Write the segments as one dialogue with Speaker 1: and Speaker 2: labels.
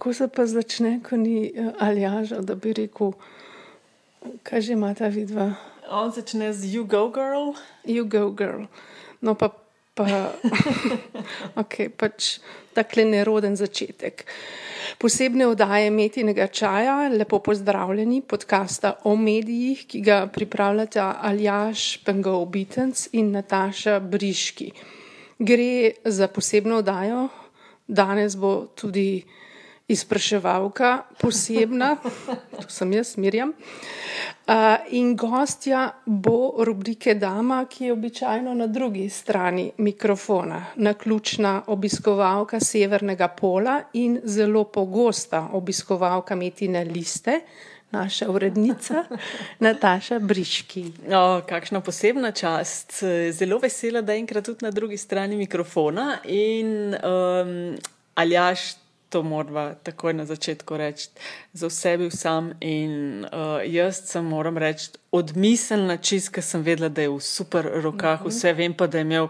Speaker 1: Ko se pa začne, ko ni uh, Aljaža, da bi rekel, kaj že ima ta vidva?
Speaker 2: On začne z You Go Girl.
Speaker 1: You go, girl. No, pa, pa okay, pač takle neroden začetek. Posebne oddaje Metinega čaja, lepo pozdravljeni, podcasta o medijih, ki ga pripravljata Aljaš Pengov Bitenc in Nataša Briški. Gre za posebno oddajo, danes bo tudi izpraševalka posebna, to sem jaz, Mirjam. Uh, in gostja bo rubrike Dama, ki je običajno na drugi strani mikrofona, naključna obiskovalka Severnega pola in zelo pogosta obiskovalka Metine liste, naša urednica Nataša Briški.
Speaker 2: O, kakšna posebna čast. Zelo vesela, da je enkrat tudi na drugi strani mikrofona. In um, Aljaš, to moramo takoj na začetku reči, za vse bil sam. In uh, jaz sem, moram reči, odmiselna čist, ker sem vedela, da je v super rokah, vse vem pa, da je imel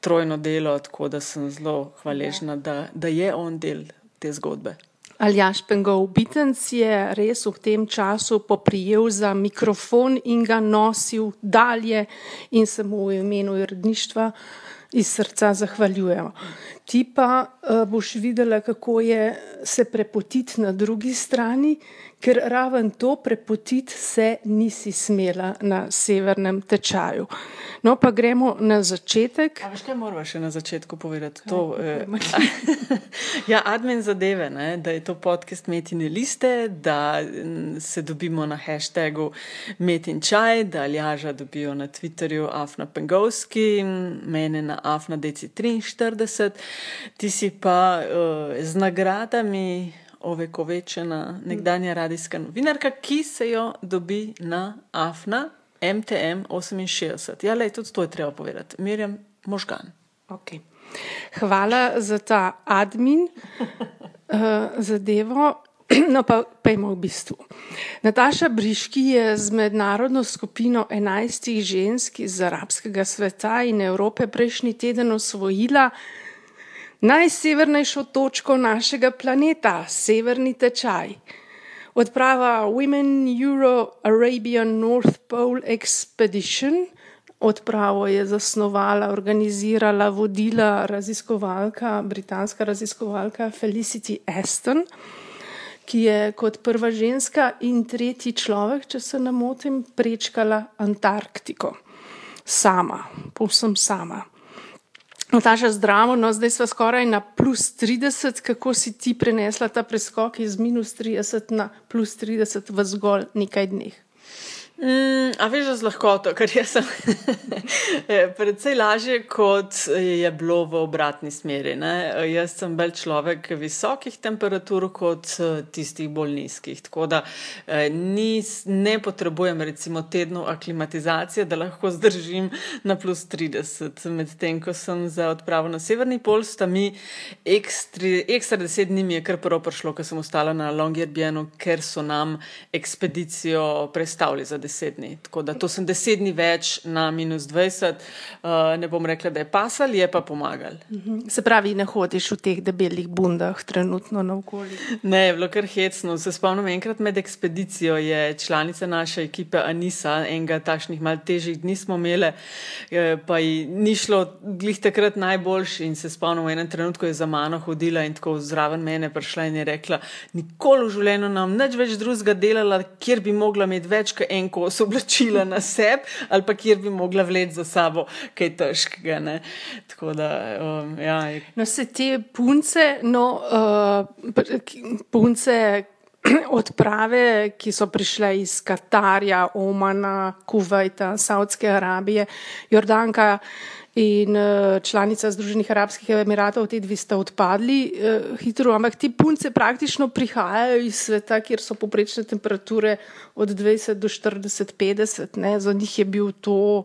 Speaker 2: trojno delo, tako da sem zelo hvaležna, da, da je on del te zgodbe.
Speaker 1: Aljaš Pengov Bitenc je res v tem času poprijel za mikrofon in ga nosil dalje in se mu v imenu uredništva iz srca zahvaljujemo. Ti pa uh, boš videla, kako je se prepotiti na drugi strani, ker raven to prepotiti se nisi smela na severnem tečaju. No, pa gremo na začetek.
Speaker 2: A veš, kaj moramo še na začetku povedati? To, eh, ja, admin zadeve, ne, da je to podcast Metine liste, da se dobimo na hashtagu Metin čaj, da Aljaža dobijo na Twitterju Afna Pengovski, mene na Afna DC43, ti si pa uh, z nagradami ovekovečena nekdanja radijska novinarka, ki se jo dobi na Afna MTM 68. Ja, le, tudi to je treba povedati. Mirjam možgan.
Speaker 1: Okay. Hvala za ta admin uh, zadevo. No, pa pojmo v bistvu. Nataša Briški je z mednarodno skupino enajstih žensk iz arabskega sveta in Evrope prejšnji teden osvojila najsevernejšo točko našega planeta, severni tečaj. Odprava Women Euro Arabian North Pole Expedition. Odpravo je zasnovala, organizirala, vodila raziskovalka, britanska raziskovalka Felicity Aston, ki je kot prva ženska in tretji človek, če se ne motim, prečkala Antarktiko. Sama, povsem sama. Nataša, zdravo, no zdaj smo skoraj na plus 30. Kako si ti prenesla ta preskok iz minus 30 na plus 30 v zgolj nekaj dneh?
Speaker 2: Mm, a veš, da z lahkoto, ker jaz sem precej lažje, kot je bilo v obratni smeri. Ne? Jaz sem bolj človek visokih temperatur kot tistih bolj nizkih. Tako da nis, ne potrebujem recimo tednov aklimatizacije, da lahko zdržim na plus 30. Medtem, ko sem za odpravo na severni pol, sta mi ekstra deset dni mi je kar prvo prišlo, ker sem ostala na Longyearbyenu, ker so nam ekspedicijo predstavili za deset dni. Tako da to sem deset dni več na minus 20. Uh, ne bom rekla, da je pasal, je pa pomagal.
Speaker 1: Se pravi, ne hodiš v teh debelih bundah trenutno na okolje.
Speaker 2: Ne, je bilo kar hecno. Se spomnim, enkrat med ekspedicijo je članica naše ekipe Anisa, enega takšnih mal težjih dni smo imeli, pa ji ni šlo glih takrat najboljši in se spomnim, v enem trenutku je za mano hodila in tako zraven mene prišla in je rekla, nikoli v življenju nam nič več drugega delala, kjer bi mogla imeti več kot en kos oblačila na sebi ali pa kjer bi mogla vleči za sabo kaj težkega. Tako da, um, ja.
Speaker 1: No, se te punce, no, uh, punce odprave, ki so prišle iz Katarja, Omana, Kuvajta, Saudske Arabije, Jordanka in uh, članica Združenih arabskih emiratov, ti dve sta odpadli uh, hitro, ampak ti punce praktično prihajajo iz sveta, kjer so poprečne temperature od 20 do 40, 50, ne? za njih je bil to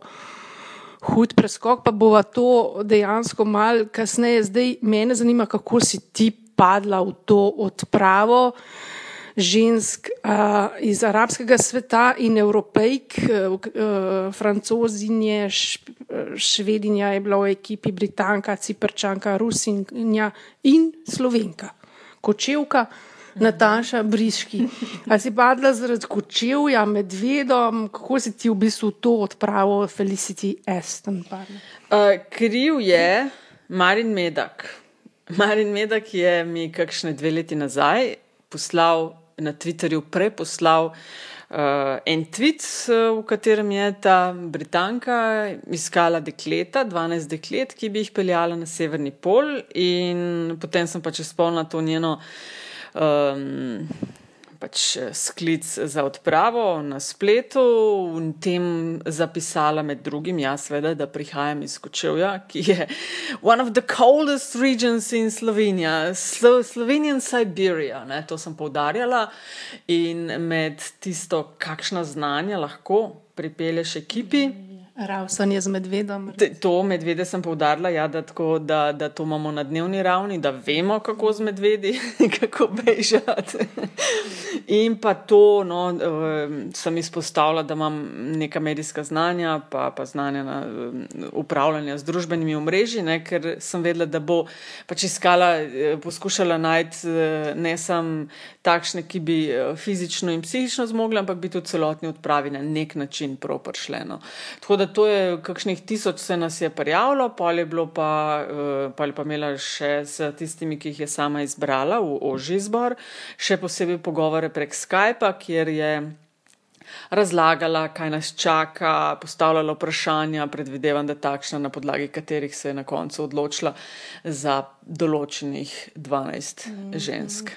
Speaker 1: hud preskok, pa bova to dejansko mal kasneje. Zdaj mene zanima, kako si ti padla v to odpravo žensk uh, iz arabskega sveta in evropejk, uh, francozinje, švedinja je bila v ekipi, britanka, ciprčanka, rusinja in slovenka, kočevka. Nataša Briški. A si padla zaradi kočevja, medvedom, kako si ti v bistvu to odpravil, Felicity Aston?
Speaker 2: Uh, kriv je Marin Medak. Marin Medak je mi kakšne dve leti nazaj poslal na Twitterju, preposlal uh, en tweet, v katerem je ta Britanka iskala dekleta, 12 deklet, ki bi jih peljala na severni pol, in potem sem pač spomnila to njeno. Um, pač sklic za odpravo na spletu in tem zapisala med drugim, ja, seveda, da prihajam iz Kočevja, ki je one of the coldest regions in Slovenija, Slo Slovenian Siberia, ne, to sem povdarjala in med tisto, kakšna znanja lahko pripelješ ekipi. Mm -hmm.
Speaker 1: Ravsanje z medvedom.
Speaker 2: Te, to medvede sem povdarila, ja, da, tako, da, da to imamo na dnevni ravni, da vemo, kako z medvedi, kako bežati. In pa to, no, sem izpostavila, da imam neka medijska znanja, pa, pa znanja na upravljanje z družbenimi omrežji, ne, ker sem vedela, da bo pač iskala, e, poskušala najti e, ne samo takšne, ki bi e, fizično in psihično zmogli, ampak bi tudi celotni odpravi na nek način propršljeno. Tako da to je kakšnih tisoč se nas je prijavilo, pol je bilo pa, uh, pol je pa imela še s tistimi, ki jih je sama izbrala v oži zbor, še posebej pogovore prek Skypa, kjer je razlagala, kaj nas čaka, postavljala vprašanja, predvidevam, da takšna, na podlagi katerih se je na koncu odločila za določenih 12 mm. žensk.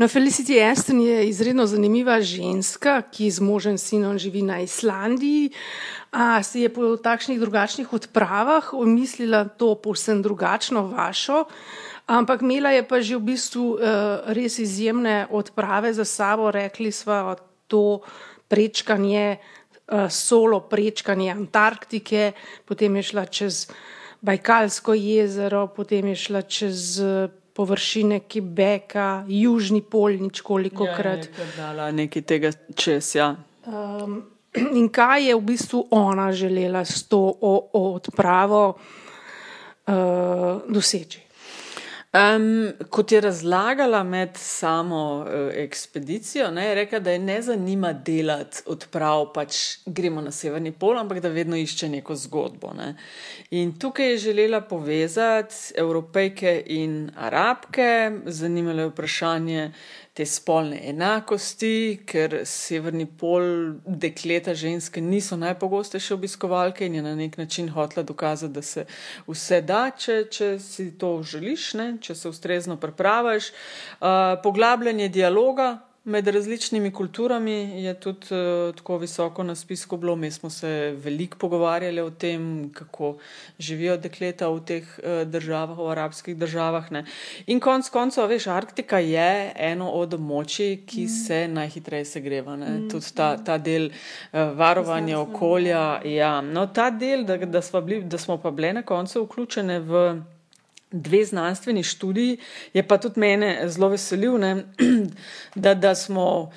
Speaker 1: No, Felicity Aston je izredno zanimiva ženska, ki z možem sinom živi na Islandiji. A si je po takšnih drugačnih odpravah umislila to povsem drugačno vašo, ampak imela je pa že v bistvu uh, res izjemne odprave za sabo, rekli smo to prečkanje, uh, solo prečkanje Antarktike, potem je šla čez Bajkalsko jezero, potem je šla čez. Uh, površine Quebeca, Južni pol, nič koliko ja, krat.
Speaker 2: Ja, dala nekaj tega čez. Ja.
Speaker 1: Um, in kaj je v bistvu ona želela s to o, o odpravo uh, doseči?
Speaker 2: Um, kot je razlagala med samo uh, ekspedicijo, ne, je rekla, da je ne zanima delati odprav, pač gremo na severni pol, ampak da vedno išče neko zgodbo. Ne. In tukaj je želela povezati evropejke in arabke, zanimalo je vprašanje, te spolne enakosti, ker severni pol dekleta ženske niso najpogostejše obiskovalke in je na nek način hotla dokazati, da se vse da, če, če si to želiš, ne? če se ustrezno pripravaš. Uh, poglabljanje dialoga, Med različnimi kulturami je tudi uh, tako visoko na spisku bilo. Mi smo se veliko pogovarjali o tem, kako živijo dekleta v teh uh, državah, v arabskih državah. Ne. In konec koncev, veš, Arktika je eno od območij, ki mm. se najhitreje segreva. Mm. Tudi ta, ta del uh, varovanja okolja. Ja. No, ta del, da, da, bili, da smo pa bile na koncu vključene v dve znanstveni študiji, je pa tudi mene zelo veselil, ne, da, da smo.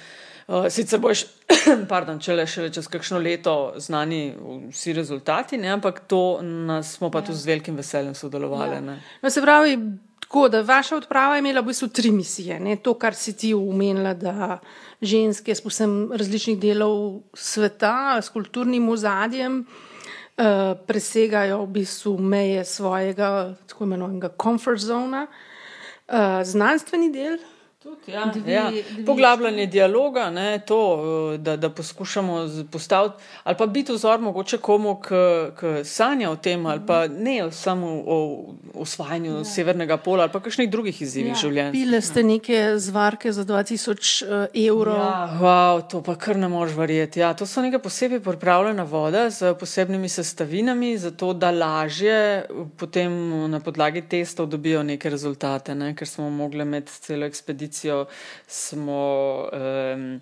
Speaker 2: Uh, sicer boš, pardon, če le še čez kakšno leto znani vsi rezultati, ne, ampak to nas smo pa ja. tudi z velikim veseljem sodelovali. Ja.
Speaker 1: No, se pravi, tako da vaša odprava je imela v bistvu tri misije. Ne, to, kar si ti umenila, da ženske s posem različnih delov sveta, s kulturnim ozadjem, uh, presegajo v bistvu meje svojega tako imenovanega comfort zona. Uh, znanstveni del,
Speaker 2: Tudi, ja. Dvi, ja. Dvi Poglabljanje dialoga, ne, to, eh, da, da poskušamo postaviti ali pa biti vzor mogoče komu, ki sanja o tem, ali pa ne samo o osvajanju ja. severnega pola ali pa kakšnih drugih izzivih ja. življenja.
Speaker 1: Pile ste ja. neke zvarke za 2000 uh, evrov.
Speaker 2: Ja, wow, to pa kar ne moš verjeti. Ja, to so neka posebej pripravljena voda z posebnimi sestavinami, zato da lažje potem na podlagi testov dobijo neke rezultate, ne, ker smo mogli med celo ekspedicijo ekspedicijo smo. Um,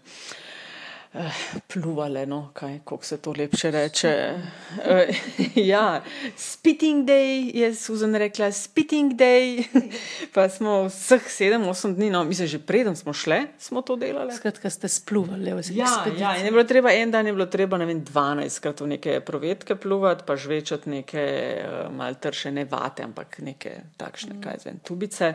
Speaker 2: uh, pluvale, no, kaj, kako se to lepše reče. Uh, ja, spitting day je Susan rekla, spitting day. pa smo vseh sedem, osem dni, no, mislim, že preden smo šli, smo to delali.
Speaker 1: Skratka, ste spluvali, vse
Speaker 2: ja, ja, in je bilo treba en dan, je bilo treba, ne vem, dvanajstkrat v neke provetke pluvati, pa žvečati neke uh, mal tršene vate, ampak neke takšne, mm. kaj zvem, tubice.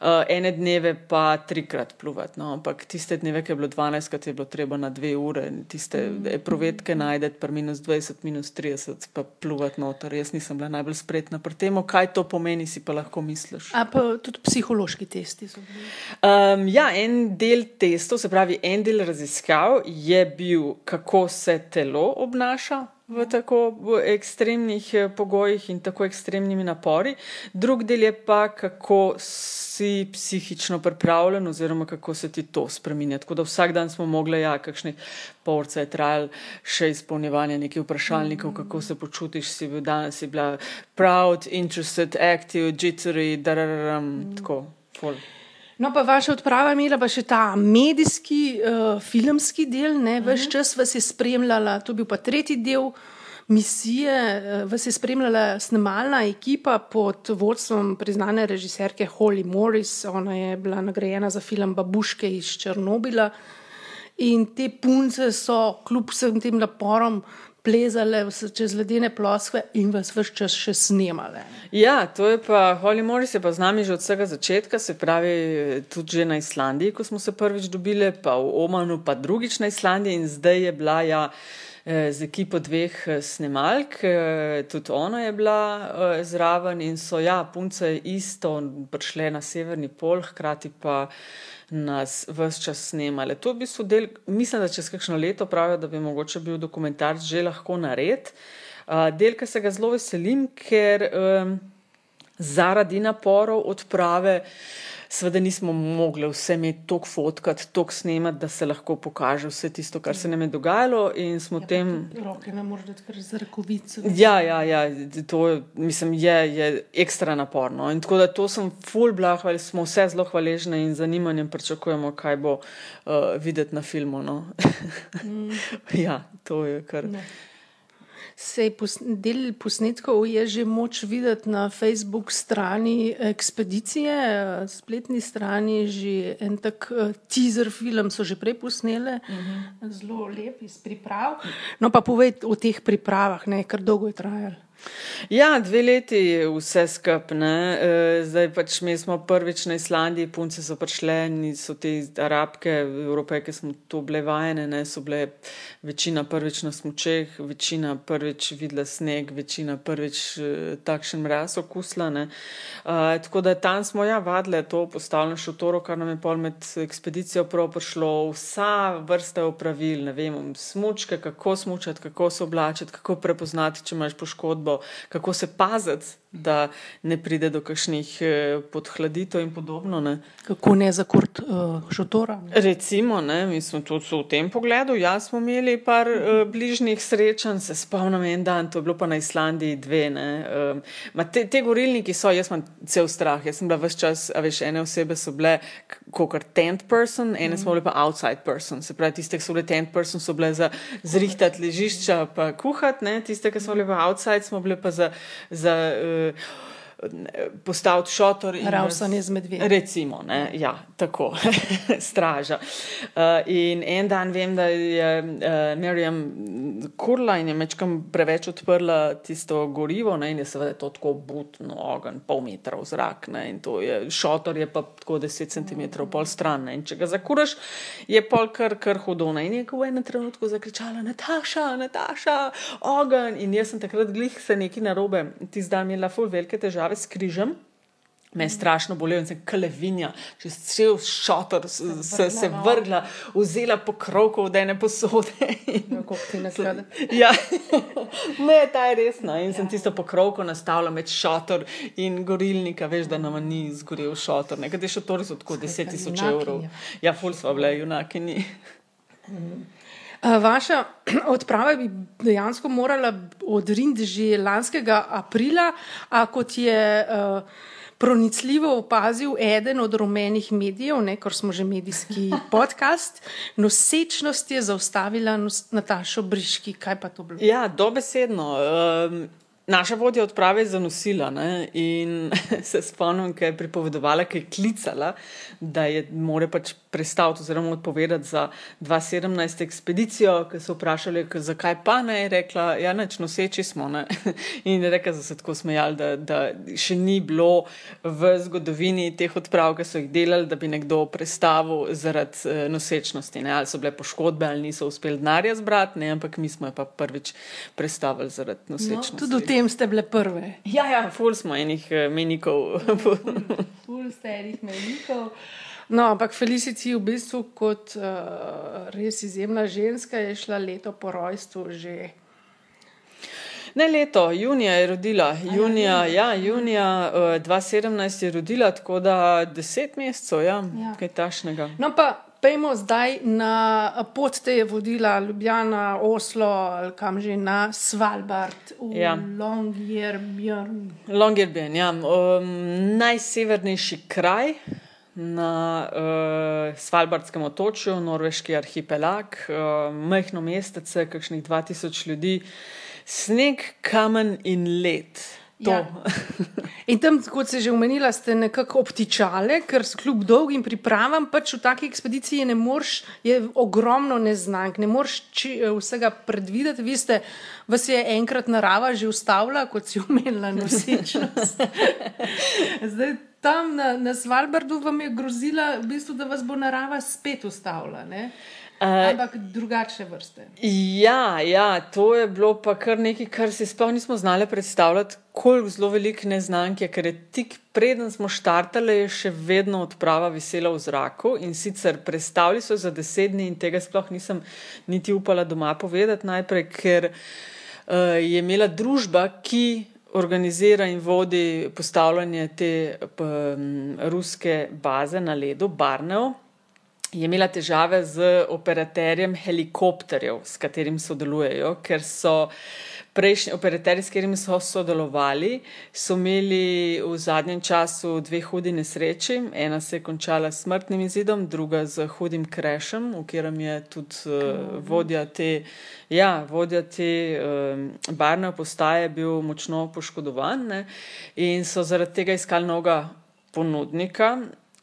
Speaker 2: Uh, ene dneve pa trikrat pluvati, no, ampak tiste dneve, ki je bilo dvanajstkrat, je bilo treba na dve ure, tiste mm. provetke najdete, pa minus 20, minus 30, pa pluvati noter. Jaz nisem bila najbolj spretna pri tem, kaj to pomeni, si pa lahko misliš.
Speaker 1: A pa tudi psihološki testi so
Speaker 2: bili? Um, ja, en del testov, se pravi, en del raziskav je bil, kako se telo obnaša v tako ekstremnih eh, pogojih in tako ekstremnimi napori, drug del je pa, kako si psihično pripravljen, oziroma kako se ti to spremenja. Tako da vsak dan smo mogli, ja, kakšne porce je trajal, še izpolnjevanje nekih vprašalnikov, kako se počutiš, si bil danes, si bila proud, interested, active, jittery, da ram, tako, full.
Speaker 1: No, pa vaša odprava je imela pa še ta medijski, uh, filmski del, ne, uh -huh. več čas vas je spremljala, to je bil pa tretji del misije, uh, vas je spremljala snemalna ekipa pod vodstvom priznane režiserke Holly Morris, ona je bila nagrajena za film Babuške iz Černobila. In te punce so, kljub vsem tem naporom, plezale čez ledene ploskve in vas vse čas še snemale.
Speaker 2: Ja, to je pa Holly Morris, je pa z nami že od vsega začetka, se pravi tudi že na Islandiji, ko smo se prvič dobili, pa v Omanu, pa drugič na Islandiji in zdaj je bila ja. Eh, z ekipo dveh eh, snemalk, eh, tudi ona je bila zraven in so, ja, punce isto prišle na severni pol, hkrati pa nas vse čas snemale. To je v bistvu del, mislim, da čez kakšno leto pravijo, da bi mogoče bil dokumentarc že lahko nared. Del, ki se ga zelo veselim, ker um, zaradi naporov odprave Sveda nismo mogli vse imeti toliko fotkati, toliko snemati, da se lahko pokaže vse tisto, kar se nam je dogajalo.
Speaker 1: Ja, tem... Roke nam morajo dati kar z rakovico.
Speaker 2: Ja, ja, ja, to mislim, je, je ekstra naporno. In tako da to sem full blah, ali smo vse zelo hvaležni in zanimanjem pričakujemo, kaj bo uh, videti na filmu. No? mm. ja, to je kar. Ne.
Speaker 1: Sej del posnetkov je že moč videti na Facebook strani ekspedicije, spletni strani, že en tak eh, teaser film so že prej posnele, uh mhm. -huh. zelo lep iz priprav. No pa povej o teh pripravah, ne, kar dolgo je trajalo.
Speaker 2: Ja, dve leti vse skupne. Zdaj pač mi smo prvič na Islandiji, punce so prišle, niso te arabke, evropejke smo to bile vajene, ne, so bile večina prvič na smučeh, večina prvič videla sneg, večina prvič eh, takšen mraz okusla. Ne. Tako da tam smo ja vadile to postavljeno šotoro, kar nam je pol med ekspedicijo prav prišlo, vsa vrsta opravil, ne vem, smučke, kako smučati, kako se oblačiti, kako prepoznati, če imaš poškodbo kako se paziti, da ne pride do kakšnih eh, podhladitev in podobno. Ne.
Speaker 1: Kako ne za kurt uh, šotora?
Speaker 2: Recimo, ne, mi smo tudi v tem pogledu, jaz smo imeli par uh, bližnjih srečanj, se spomnim en dan, to je bilo pa na Islandiji dve. Um, te, te gorilniki so, jaz imam cel strah, jaz sem bila vse čas, a veš, ene osebe so bile kot tent person, ene mm. smo bile pa outside person, se pravi, tiste, ki so bile tent person, so bile za zrihtati ležišča pa kuhati, ne, tiste, ki so bile pa outside, smo bile pa za. za uh, Euh... postaviti šotor.
Speaker 1: Ravsanje z medvedom.
Speaker 2: Recimo, ne, ja, tako, straža. Uh, in en dan vem, da je uh, Miriam kurla in je mečkam preveč odprla tisto gorivo ne, in je seveda to tako butno ogen, pol metra v zrak. Ne, in to je, šotor je pa tako 10 cm pol stran. Ne, in če ga zakuraš, je pol kar, kar hudo. Ne, in je v enem trenutku zakričala, Nataša, Nataša, ogen. In jaz sem takrat glih se nekaj narobe, ti zdaj imela ful velike težave s križem. Me je strašno bolelo in sem klevinja, čez cel šotor se, se vrgla, vzela pokrovko od ene posode. ja, ne, ta je resna. In ja. sem tisto pokrovko nastavila med šotor in gorilnika, veš, da nam ni zgorel šotor. Nekaj te šotori so tako 10 tisoč evrov. Ja, ful smo bile, junakini.
Speaker 1: Mm. Vaša odprava bi dejansko morala odriniti že lanskega aprila, a kot je uh, pronicljivo opazil eden od rumenih medijev, ne, ker smo že medijski podcast, nosečnost je zaustavila Natašo Briški. Kaj pa to bilo?
Speaker 2: Ja, dobesedno. Um, Naša vodja odprave je zanosila ne? in se spomnim, kaj je pripovedovala, kaj je klicala, da je more pač prestati oziroma odpovedati za 2017 ekspedicijo, ki so vprašali, zakaj pa ne, je rekla, ja, neč noseči smo. Ne? In je rekla, da se tako smejali, da, da še ni bilo v zgodovini teh odprav, ki so jih delali, da bi nekdo prestavil zaradi uh, nosečnosti. Ne? Ali so bile poškodbe, ali niso uspeli denarja zbrati, ne? ampak mi smo jo pa prvič prestavili zaradi no, nosečnosti.
Speaker 1: No, tem ste bile prve.
Speaker 2: Ja, ja ful smo enih uh, menikov.
Speaker 1: ful ste enih menikov. No, ampak Felicity v bistvu kot uh, res izjemna ženska je šla leto po rojstvu že.
Speaker 2: Ne leto, junija je rodila, junija, ja, junija uh, 2017 je rodila, tako da deset mesecev, ja, ja. kaj tašnega.
Speaker 1: No, pa Pejmo zdaj na pot, te je vodila Ljubljana, Oslo ali kam že na Svalbard, v ja. Longyearbyen.
Speaker 2: Longyearbyen, ja. Um, najsevernejši kraj na uh, Svalbardskem otočju, norveški arhipelag, uh, majhno mestece, kakšnih 2000 ljudi, sneg, kamen in led. Ja.
Speaker 1: In tam, kot se že omenila, ste nekako obtičali, ker kljub dolgim pripravam, pač v taki ekspediciji ne moreš, je ogromno neznank, ne moreš či, vsega predvideti. Vi ste, vas je enkrat narava že ustavila, kot si omenila, nosečnost. Zdaj, tam na, na Svalbardu vam je grozila, v bistvu, da vas bo narava spet ustavila. Uh, Ampak drugačne vrste.
Speaker 2: Ja, ja, to je bilo pa kar nekaj, kar si sploh nismo znali predstavljati, koliko zelo velik neznank je, ker je tik preden smo štartali, je še vedno odprava visela v zraku in sicer predstavili so za deset dni in tega sploh nisem niti upala doma povedati najprej, ker uh, je imela družba, ki organizira in vodi postavljanje te um, ruske baze na ledu, Barneo je imela težave z operaterjem helikopterjev, s katerim sodelujejo, ker so prejšnji operaterji, s katerimi so sodelovali, so imeli v zadnjem času dve hudi nesreči. Ena se je končala s smrtnim izidom, druga z hudim krešem, v katerem je tudi uh, vodja te, ja, vodja te uh, barne postaje bil močno poškodovan ne? in so zaradi tega iskali noga ponudnika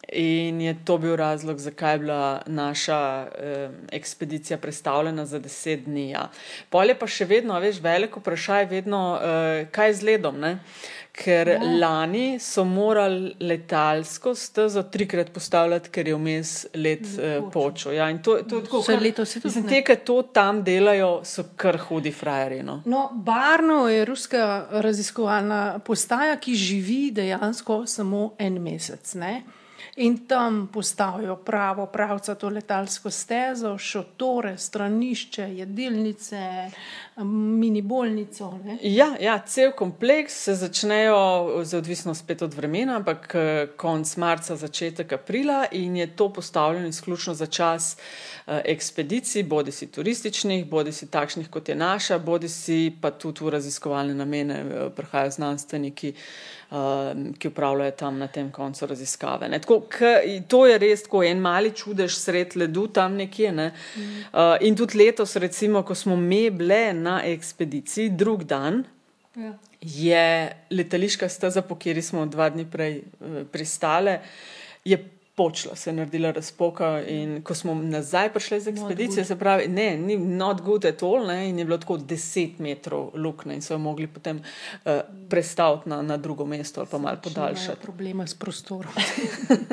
Speaker 2: In je to bil razlog, zakaj je bila naša eh, ekspedicija predstavljena za deset dni. Ja. Polje pa še vedno, veš, veliko vprašanje je vedno, eh, kaj je z ledom. Ne? Ker ja. lani so morali letalsko stezo trikrat postavljati, ker je vmes let eh, počel. Ja, in to, to je tako,
Speaker 1: kar leto tudi.
Speaker 2: Te, ki to tam delajo, so kar hudi frajeri. No,
Speaker 1: no Barno je ruska raziskovalna postaja, ki živi dejansko samo en mesec. Ne? In tam postavijo pravo, pravca to letalsko stezo, šotore, stranišče, jedilnice, mini bolnico.
Speaker 2: Ja, ja, cel kompleks se začnejo, odvisno spet od vremena, ampak eh, konc marca, začetek aprila in je to postavljeno izključno za čas eh, ekspedicij, bodi si turističnih, bodi si takšnih kot je naša, bodi si pa tudi v raziskovalne namene eh, prihajajo znanstveniki. Um, ki upravljajo tam na tem koncu raziskave. Tako, k, to je res tako en mali čudež sred ledu tam nekje. Ne? Mm. Uh, in tudi letos, recimo, ko smo mi bile na ekspediciji, drug dan. Ja. Je letališka steza, po kateri smo dva dni prej uh, pristale, je počla, se je naredila razpoka. In ko smo nazaj prišli z ekspedicijo, se pravi, ne, ni not good at all, ne, in je bilo tako 10 metrov luknje in so jo mogli potem uh, prestaviti na, na drugo mesto ali pa malo podaljšati.
Speaker 1: Problema s prostorom.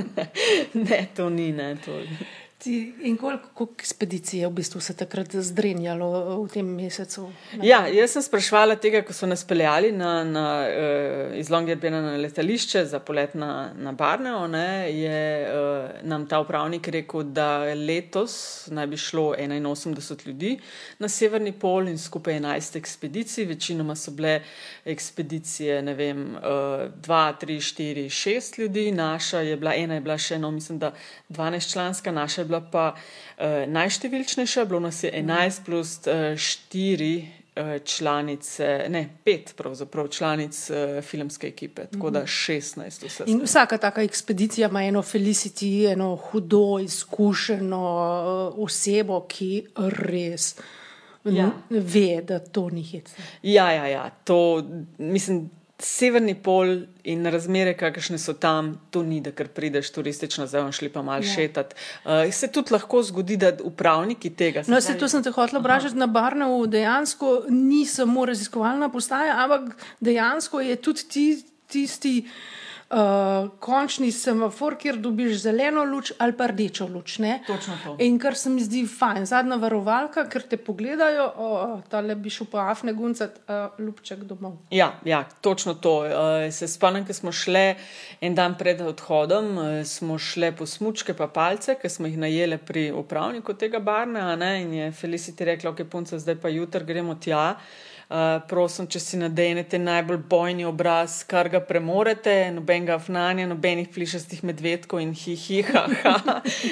Speaker 2: ne, to ni, ne, to ni.
Speaker 1: Ti, in koliko, koliko ekspedicij je v bistvu se takrat zdrenjalo v tem mesecu?
Speaker 2: Ja, jaz sem sprašvala tega, ko so nas peljali na, na, uh, iz Longyearbyena na letališče za polet na, na Barneo, ne, je uh, nam ta upravnik rekel, da letos naj bi šlo 81 ljudi na severni pol in skupaj 11 ekspedicij. Večinoma so bile ekspedicije, ne vem, 2, 3, 4, 6 ljudi, naša je bila, ena je bila še eno, mislim, da 12 članska, naša bila pa uh, najštevilčnejša, bilo nas je 11 plus uh, 4 uh, članice, ne pet, pravzaprav članic uh, filmske ekipe, tako da 16 vse.
Speaker 1: In vsaka taka ekspedicija ima eno felicity, eno hudo, izkušeno uh, osebo, ki res
Speaker 2: Ja.
Speaker 1: ve, da to ni hecno.
Speaker 2: Ja, ja, ja, to mislim. Severni pol in razmere, kakršne so tam, to ni, da kar prideš turistično, zdaj bomo šli pa malo
Speaker 1: Ja.
Speaker 2: šetati. Uh, se tudi lahko zgodi, da upravniki tega.
Speaker 1: No, se to sem te hotel vprašati na Barnevu. Dejansko ni samo raziskovalna postaja, ampak dejansko je tudi ti, tisti končni semafor, kjer dobiš zeleno luč ali pa rdečo luč. Ne?
Speaker 2: Točno to.
Speaker 1: In kar se mi zdi fajn, zadnja varovalka, ker te pogledajo, oh, ta le bi šel pa afne guncat, uh, ljubček domov.
Speaker 2: Ja, ja, točno to. Uh, se spomnim, ko smo šli en dan pred odhodom, uh, smo šli po smučke pa palce, ki smo jih najeli pri upravniku tega barna. Ne, in je Felicity rekla, ok, punca, zdaj pa jutr gremo tja. Uh, prosim, če si nadenete najbolj bojni obraz, kar ga premorete, nobenega afnanja, nobenih plišastih medvedkov in hihiha,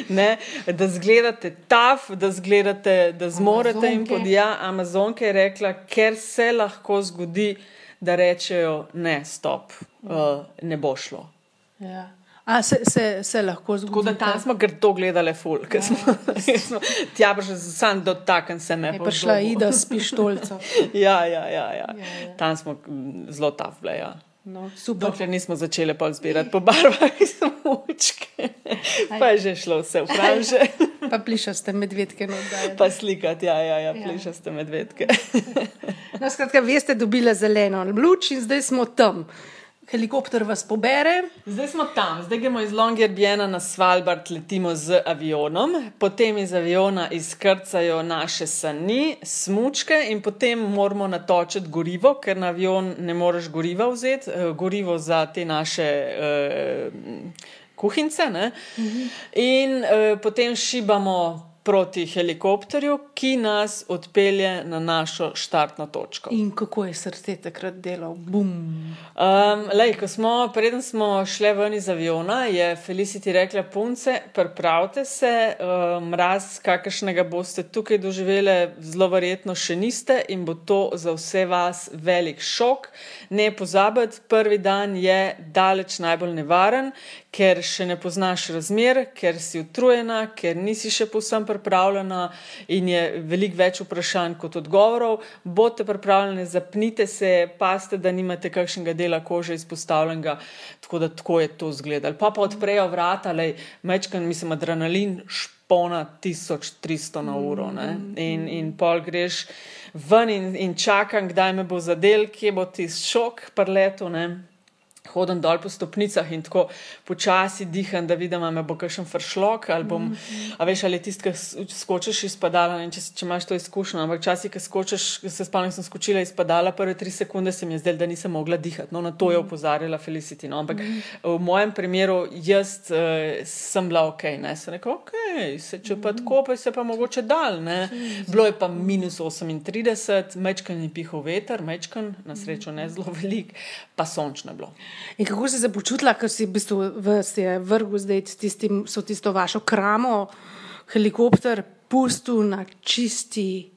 Speaker 2: da zgledate taf, da zgledate, da zmorete in
Speaker 1: Amazonke.
Speaker 2: pod ja, Amazonke je rekla, ker se lahko zgodi, da rečejo ne, stop, uh, ne bo šlo.
Speaker 1: Ja. A se, se, se lahko zgodi.
Speaker 2: Tako da tam smo grdo gledali, ful, ker smo, ker smo tja prišli, sam dotakn se ne.
Speaker 1: je prišla. Ida s pištolco.
Speaker 2: Ja, ja, ja, ja.
Speaker 1: Ja, ja.
Speaker 2: Tam smo mm, zelo tafle. Ja.
Speaker 1: No, super.
Speaker 2: Dokler nismo začeli pa zbirati po barvah smočke, pa je že šlo vse v franže,
Speaker 1: Pa plišaste medvedke na oddaji.
Speaker 2: pa slikati, ja, ja, ja
Speaker 1: Ja.
Speaker 2: plišaste medvedke.
Speaker 1: No, skratka, veste, dobila zeleno luč in zdaj smo tam. Helikopter vas pobere,
Speaker 2: Zdaj smo tam, zdaj gremo iz Longyearbyena na Svalbard, letimo z avionom, potem iz aviona izkrcajo naše sani, smučke in potem moramo natočiti gorivo, ker na avion ne moreš goriva vzeti, eh, gorivo za te naše eh, kuhince. Ne? In eh, potem šibamo proti helikopterju, ki nas odpelje na našo štartno točko.
Speaker 1: in kako je srce takrat delal, bum.
Speaker 2: Um, lej, ko smo, preden smo šli ven iz aviona, je Felicity rekla: Punce, pripravite se, um, mraz, kakršnega boste tukaj doživeli, zelo verjetno še niste in bo to za vse vas velik šok. Ne pozabite, prvi dan je daleč najbolj nevaren, ker še ne poznaš razmer, ker si utrujena, ker nisi še povsem pripravljena in je veliko več vprašanj kot odgovorov. Bodite pripravljeni, zapnite se, paste, da nimate kakšnega dela kože izpostavljenega, tako da tako je to izgledalo. Pa pa odprejo vrata, lej, mečkan, mislim, adrenalin. Špona 1300 na uro, ne? in, in pol greš ven in, in čakam, kdaj me bo zadel, kje bo ti šok, prleto. Hodim dol po stopnicah in tako počasi diham, da vidim, ali me bo kakšen fršlok ali bom, a veš, ali tisti, ki skočiš iz padala, ne če, če imaš to izkušnjo, ampak včasih, ko skočiš, se spomnim, sem skočila iz padala, prve tri sekunde se mi je zdelo, da nisem mogla dihati. No, na to je opozarjala Felicity. No, ampak v mojem primeru jaz uh, sem bila ok, ne, sem rekla, ok, se če pa tako, pa se pa mogoče dal, ne. Bilo je pa minus 38, mečkan je pihal veter, mečkan, na srečo ne zelo velik, pa sončno je bilo.
Speaker 1: In kako si se počutila, ker si v bistvu vas je vrgel zdaj tistim, so tisto vašo kramo, helikopter pustil na čisti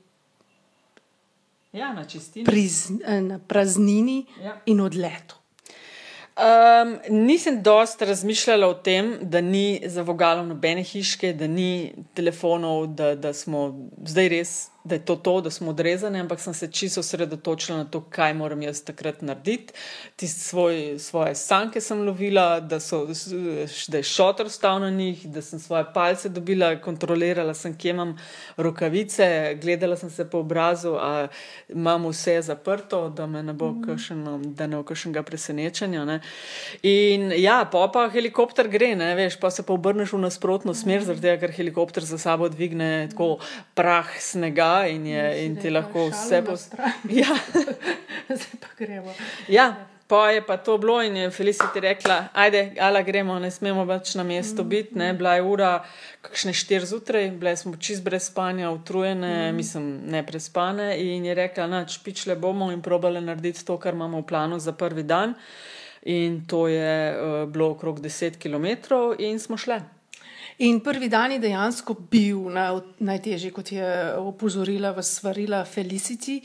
Speaker 2: Ja, na čistini.
Speaker 1: priz, eh, na praznini
Speaker 2: Ja.
Speaker 1: in odletu.
Speaker 2: Um, nisem dosti razmišljala o tem, da ni za vogalom nobene hiške, da ni telefonov, da, da smo zdaj res, da je to to, da smo odrezani, ampak sem se čisto osredotočila na to, kaj moram jaz takrat narediti. Tisti svoj, svoje sanke sem lovila, da, so, da je šotor stal na njih, da sem svoje palce dobila, kontrolirala sem, kje imam rokavice, gledala sem se po obrazu, a imam vse zaprto, da me ne bo kakšen, da ne bo kakšnega presenečenja. Ne. In ja, pa pa helikopter gre, ne veš, pa se pa obrneš v nasprotno smer, zaradi tega, ker helikopter za sabo dvigne tako prah snega in, je, in ti lahko vse
Speaker 1: po
Speaker 2: pos...
Speaker 1: strani.
Speaker 2: Ja,
Speaker 1: Zdaj pa gremo.
Speaker 2: ja. Pa je pa to bilo in je Felicity rekla, ajde, ala gremo, ne smemo več na mestu biti, ne, bila je ura kakšne štiri zjutraj, bile smo čist brez spanja, utrujene, mislim, ne prespane in je rekla, nač, pičle bomo in probale narediti to, kar imamo v planu za prvi dan. In to je uh, bilo okrog 10 km in smo šle.
Speaker 1: In prvi dan je dejansko bil naj, najtežji, kot je opozorila, vas svarila Felicity.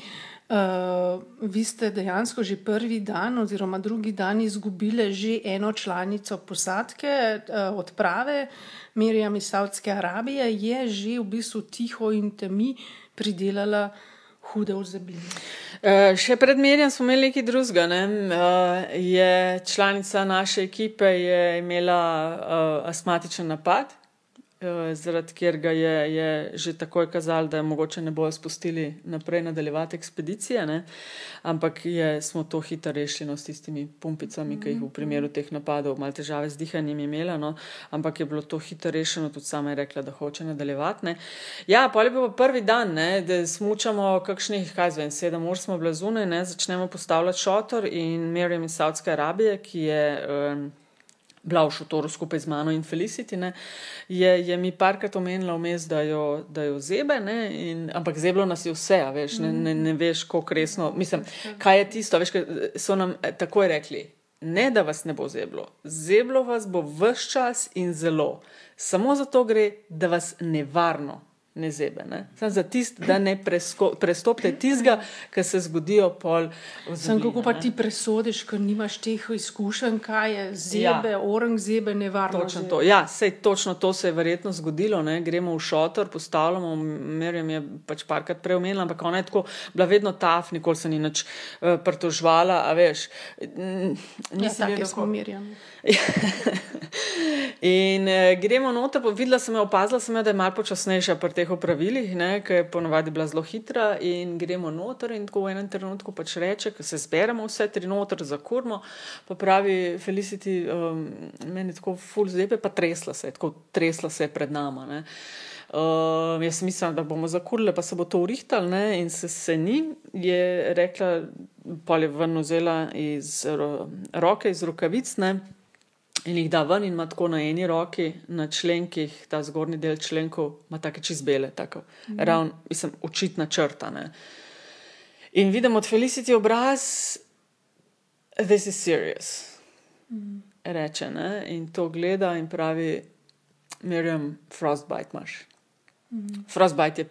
Speaker 1: Uh, vi ste dejansko že prvi dan, oziroma drugi dan, izgubili že eno članico posadke, uh, odprave, Mirjam iz Saudske Arabije, je že v bistvu tiho in temi pridelala hude ozebline.
Speaker 2: Uh, še pred Mirjam smo imeli nekaj drugega. Ne? Uh, je članica naše ekipe je imela uh, astmatičen napad. Eh, zaradi katerega je, je že takoj kazalo, da mogoče ne bojo spustili naprej nadaljevati ekspedicije, ne? ampak je, smo to hitro rešili no, s tistimi pumpicami, ki jih v primeru teh napadov malo težave z dihanjem imela, no? ampak je bilo to hitro rešeno, tudi sama je rekla, da hoče nadaljevati. Ne? Ja, pa je bil prvi dan, ne? da smučamo kakšnih, kaj zvem, sedem ur smo blazune, začnemo postavljati šotor in Miriam iz Saudske Arabije, ki je. Um, bila v šotoru skupaj z mano in Felicity, ne, je, je mi parkrat omenila vmes, da jo, da jo zebe, ne, in, ampak zeblo nas je vse, veš, ne, ne, ne veš, kako resno, mislim, kaj je tisto, veš, so nam eh, takoj rekli, ne, da vas ne bo zeblo, zeblo vas bo vse čas in zelo, samo zato gre, da vas nevarno ne zebe. Ne? Sam za tist, da ne prestopite tizga, ki se zgodijo pol.
Speaker 1: Sam kako pa ti presodiš, ker nimaš teh izkušenj, kaj je zebe, ja. orang zebe, nevarno.
Speaker 2: Točno zebe. to. Ja, sej točno to se je verjetno zgodilo. Ne? Gremo v šotor, postavljamo, merjem je pač parkrat preomenila, ampak ona je tako bila vedno taf, nikoli se ni nič uh, pritožvala, a veš.
Speaker 1: Nisem ja, tako smo merjami.
Speaker 2: in uh, gremo noter, videla sem jo, opazila sem jo, da je malo počasnejša pri teh opravilih, ki je ponovadi bila zelo hitra. In gremo noter in tako v enem trenutku pač reče, ko se zberemo vse tri noter za kurmo, pa pravi Felicity, um, meni tako full zepe, pa tresla se, tako tresla se pred nama. Ne. Uh, jaz mislim, da bomo zakurili, pa se bo to urihtalo, in se, se ni, je rekla, pa je ven vzela iz ro, roke, iz rokavic. Ne in jih da ven in ima tako na eni roki, na členkih, ta zgornji del členkov, ima take čizbele, tako mm. ravno, mislim, očitna črta. Ne. In vidim od Felicity obraz, this is serious. Mm. Reče ne? in to gleda in pravi, Miriam, frostbite imaš. Mm. Frostbite je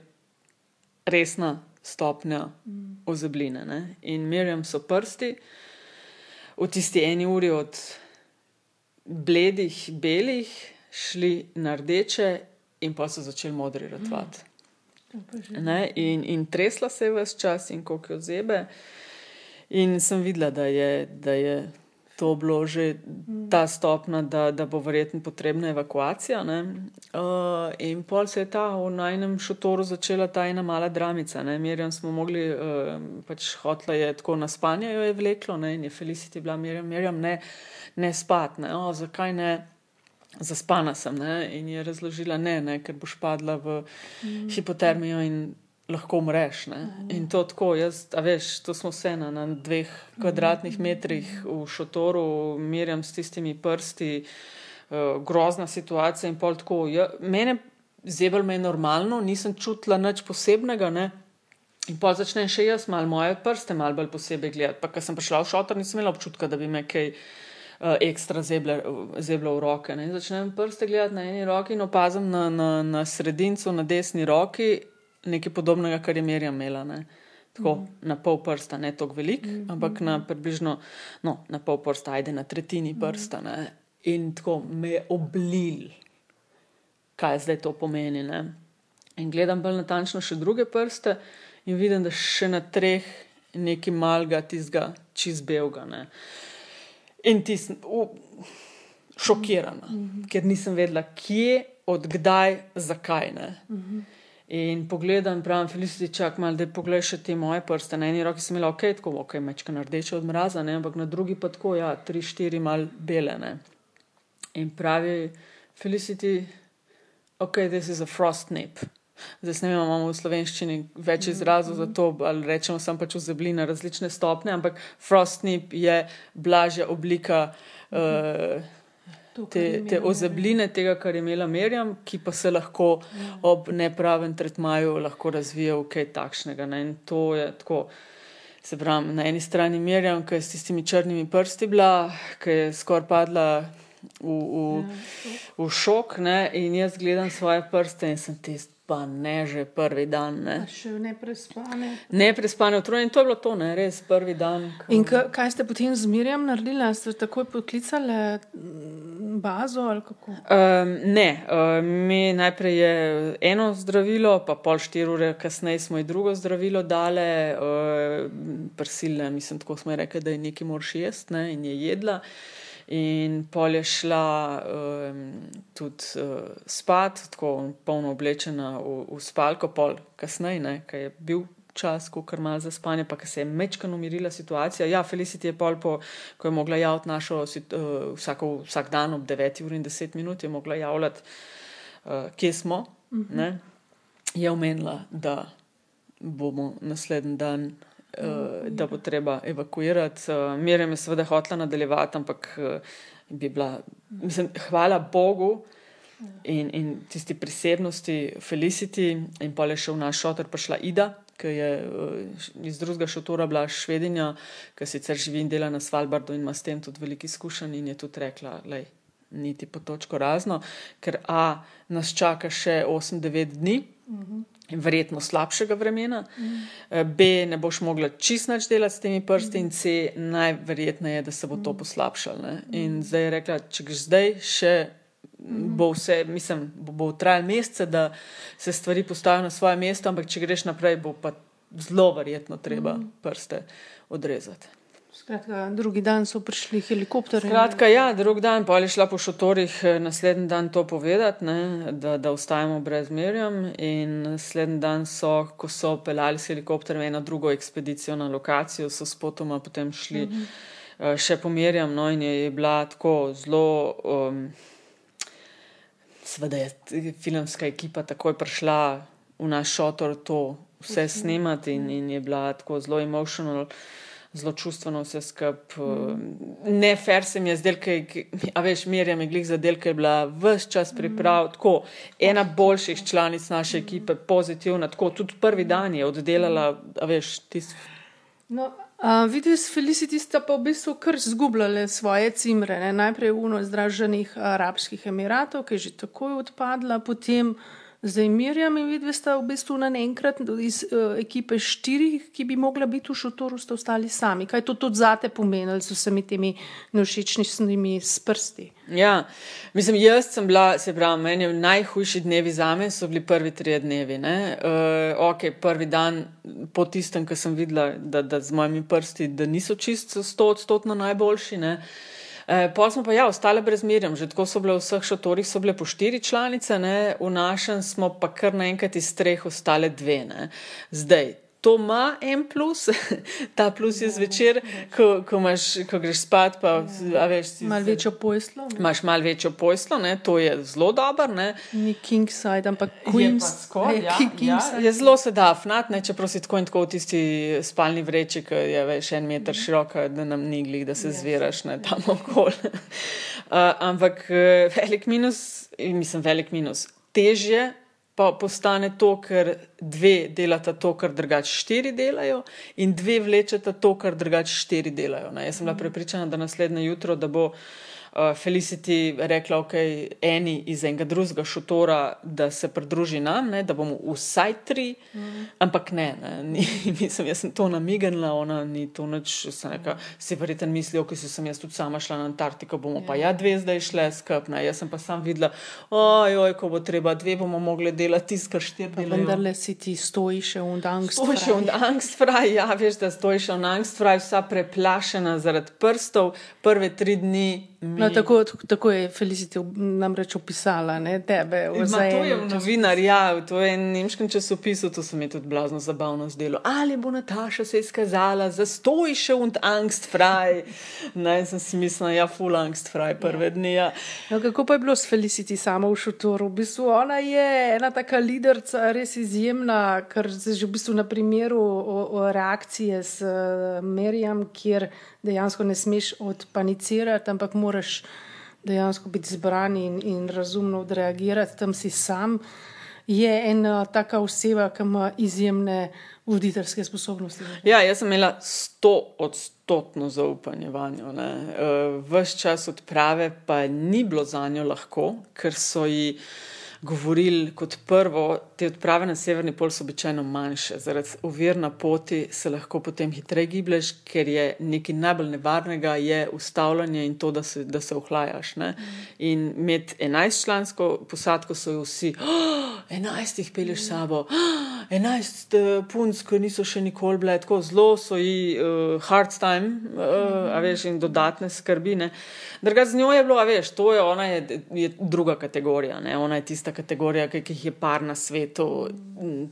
Speaker 2: resna stopnja mm. ozebline. Ne? In Miriam so prsti v tisti eni uri od bledih, belih, šli na rdeče, in pa so začeli modri ratvati. Mm. In, in tresla se je vse čas, in koliko je zebe. In sem videla, da je, da je to bilo že ta stopna, da, da bo verjetno potrebna evakuacija. Uh, in pol se je ta v najnem šotoru začela ta ena mala dramica. Mirjam smo mogli, uh, pač hotla je tako na spanje, jo je vleklo, ne? in je Felicity bila Mirjam, Mirjam ne ne spati, ne, o, zakaj ne, zaspana sem. Ne? In je razložila, ne, ne, ker boš padla v mm. hipotermijo in lahko umreš. Mm. In to tako, jaz, a veš, to smo vse na, na dveh kvadratnih mm. metrih v šotoru, mirjam s tistimi prsti, uh, grozna situacija in pol tako. Ja, mene zebel me je normalno, nisem čutila nič posebnega. Ne? In pa začnem še jaz malo moje prste, malo bolj posebej gledati. Pa, ker sem prišla v šotor, nisem imela občutka, da bi me kaj uh, ekstra zeble, zeble v roke. Ne. Začnem prste gledati na eni roki in opazim na, na, na sredincu, na desni roki, nekaj podobnega, kar je Mirjam imela. Ne. Tako mm. na pol prsta, ne tako velik, mm. ampak na približno no, na pol prsta, ajde na tretjini prsta. Ne. In tako me je oblil, kaj zdaj to pomeni. Ne. In gledam bolj natančno še druge prste in vidim, da še na treh nekaj malga, tizga, čez belga. Uh, In ti si šokirana, mm -hmm. ker nisem vedela, kje, odkdaj, zakaj. Mm -hmm. In pogledam, pravim, Felicity, čak malo, da pogledaj še te moje prste. Na eni roki sem imela ok, tako ok, mečka rdeče od mraza, ne? ampak na drugi pa tako, ja, tri, štiri mal bele. Ne? In pravi Felicity, ok, this is a frost nip. Zdaj ne vem, imamo v slovenščini več izrazov za to, ali rečemo samo pač vzebli na različne stopne, ampak frostnip je blažja oblika uh, te, te ozebline, tega, kar je imela Merjam, ki pa se lahko ja. ob nepravem tretmaju lahko razvija v kaj takšnega. Ne? In to je tako. Se pravi, na eni strani Merjam, ki je s tistimi črnimi prsti bila, ki je skoraj padla v, v, ja, v šok, ne? in jaz gledam svoje prste in sem tisti pa ne že prvi dan. Ne.
Speaker 1: Še ne prespane.
Speaker 2: Ne prespane utrujene in to je bilo to, ne, res prvi dan. Ko...
Speaker 1: In kaj ste potem z Mirjam naredili? Ste takoj poklicali mm, bazo ali kako?
Speaker 2: Um, ne, um, mi najprej je eno zdravilo, pa pol štiri ure kasneje smo ji drugo zdravilo dale, uh, prsile, mislim, tako smo rekli, da je nekaj moraš jesti ne, in je jedla. In pol je šla um, tudi uh, spat, tako polno oblečena v, v spalko, pol kasneje, ker je bil čas, ko kar mal za spanje, pa se je mečkano umirila situacija. Ja, Felicity je pol, po, ko je mogla javljati našo, uh, vsako, vsak dan ob 9 uri in 10 minut, je mogla javljati, uh, kje smo, uh mhm. -huh. je omenila, da bomo naslednji dan uh, da bo treba evakuirati. Uh, Mirjam je seveda hotela nadaljevati, ampak uh, bi bila, mislim, hvala Bogu in, in tisti prisebnosti Felicity in pa je še v naš šotor prišla Ida. Ki je iz drugega šotora bila švedinja, ki sicer živi in dela na Svalbardu in ima s tem tudi veliko izkušenj, in je tudi rekla, da niti po točko razno, ker A nas čaka še 8-9 dni, mhm. -huh verjetno slabšega vremena, mm. B, ne boš mogla čist nič delati s temi prsti, mm. in C, najverjetneje, da se bo to poslabšalo. Mm. In zdaj je rekla, če greš zdaj, še mm. bo vse, mislim, bo, bo trajalo mesece, da se stvari postavijo na svoje mesto, ampak če greš naprej, bo pa zelo verjetno treba mm. prste odrezati.
Speaker 1: Skratka, drugi dan so prišli helikopterji.
Speaker 2: Skratka, ja, drugi dan pa je šla po šotorih eh, naslednji dan to povedati, ne, da, da ostajamo brez merjem. In naslednji dan so, ko so peljali s helikopterjem eno drugo ekspedicijo na lokacijo, so spotoma potem šli uh mhm. -huh. še pomerjam. No, in je, je bila tako zelo. Um, Sveda je filmska ekipa takoj prišla v naš šotor to vse mhm. snemati in, in je bila tako zelo emocionalna zelo čustveno vse skupaj. Mm. Ne, fer se mi je zdel, a veš, merja me glih za del, ker je bila vse čas priprav, mm. tako ena boljših članic naše ekipe, pozitivna, tako tudi prvi dan je oddelala, a veš, tisti.
Speaker 1: No. Uh, Vidiš, Felicity sta pa v bistvu kar zgubljale svoje cimre. Ne? Najprej v Združenih arabskih emiratov, ki je že takoj odpadla, potem uh, Zdaj, Mirjam in vidve sta v bistvu na enkrat iz uh, ekipe štirih, ki bi mogla biti v šotoru, sta ostali sami. Kaj to tudi zate pomenilo z vsemi temi nevšečnimi prsti?
Speaker 2: Ja, mislim, jaz sem bila, se pravi, meni najhujši dnevi za me so bili prvi tri dnevi. Uh, ok, prvi dan po tistem, ko sem videla, da, da z mojimi prsti, da niso čisto sto odstotno najboljši. Ne? Eh, pol smo pa ja, ostale brez mirjem, že tako so bile v vseh šotorih, so bile po štiri članice, ne? v našem smo pa kar naenkrat iz treh ostale dve. Ne? Zdaj, to ima en plus, ta plus je zvečer, ko, ko, imaš, ko greš spat. Pa,
Speaker 1: ja. veš, si, mal večjo pojslo.
Speaker 2: Ne? Imaš mal večjo pojslo, ne? to je zelo dobro.
Speaker 1: Ni king side, ampak queen
Speaker 2: side. Ja, ja, je zelo sedaf, čeprav si tako in tako v tisti spalni vreči, ki je veš, en meter mhm. široka, da nam ni glih, da se ja, zviraš ne, tam okoli. uh, ampak uh, velik minus, mislim, velik minus. Težje pa postane to, ker dve delata to, kar drugače štiri delajo, in dve vlečeta to, kar drugače štiri delajo. Ne. Jaz sem bila prepričana, da naslednje jutro, da bo uh, Felicity rekla, ok, eni iz enega drugega šotora, da se pridruži nam, ne, da bomo vsaj tri, mm. ampak ne, ne ni, mislim, jaz sem to namignila, ona ni to nič, neka, si verjeten mislijo, ki sem jaz tudi sama šla na Antarktiko, bomo ja. pa ja dve zdaj šle skupaj, jaz sem pa sam videla, ojoj, ko bo treba, dve bomo mogli delati tisto, kar štiri delajo.
Speaker 1: Vendar le si ti stojiš v angst.
Speaker 2: Stojiš v angst, fraj, ja, veš, da stojiš v angst, fraj, vsa preplašena zaradi prstov, prve tri dni
Speaker 1: No, tako, tako je Felicity namreč opisala ne, tebe.
Speaker 2: Ma, to je novinar, ja, to je v nemškem časopisu, to se mi tudi blazno zabavno zdelo. Ali bo Nataša se izkazala za stojiše und angst fraj? Naj sem si mislila, ja, full angst fraj prve ja. dni. Ja.
Speaker 1: No, kako pa je bilo s Felicity samo v šotoru? V bistvu ona je ena taka liderca, res izjemna, ker se že v bistvu na primeru o, o reakcije s uh, Merjam, kjer dejansko ne smeš odpanicirati, ampak moraš dejansko biti zbran in, in razumno odreagirati, tam si sam. Je ena taka oseba, ki ima izjemne voditeljske sposobnosti.
Speaker 2: Ja, jaz sem imela sto odstotno zaupanje v njo. Uh, Ves čas odprave pa ni bilo za njo lahko, ker so ji govorili kot prvo, te odprave na severni pol so običajno manjše. Zaradi ovir na poti se lahko potem hitreje giblješ, ker je nekaj najbolj nevarnega, je ustavljanje in to, da se, da se ohlajaš. Ne? In med 11-člansko posadko so jo vsi, oh, 11 jih peleš sabo, oh, 11 uh, punc, ki niso še nikoli bile tako zelo, so ji uh, hard time, uh, a veš, in dodatne skrbine. Druga z njo je bilo, a veš, to je ona, je, je druga kategorija, ne? ona je tista kategorija, ki jih je par na svetu,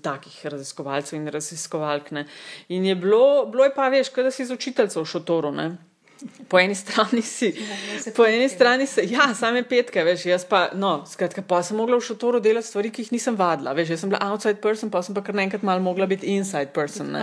Speaker 2: takih raziskovalcev in raziskovalk. Ne? In je bilo, bilo je pa, veš, kaj da si z učiteljcev v šotoru. Ne? Po eni strani si, po eni strani se, ja, same petke, veš, jaz pa, no, skratka, pa sem mogla v šotoru delati stvari, ki jih nisem vadila, veš, jaz sem bila outside person, pa sem pa kar naenkrat malo mogla biti inside person, ne.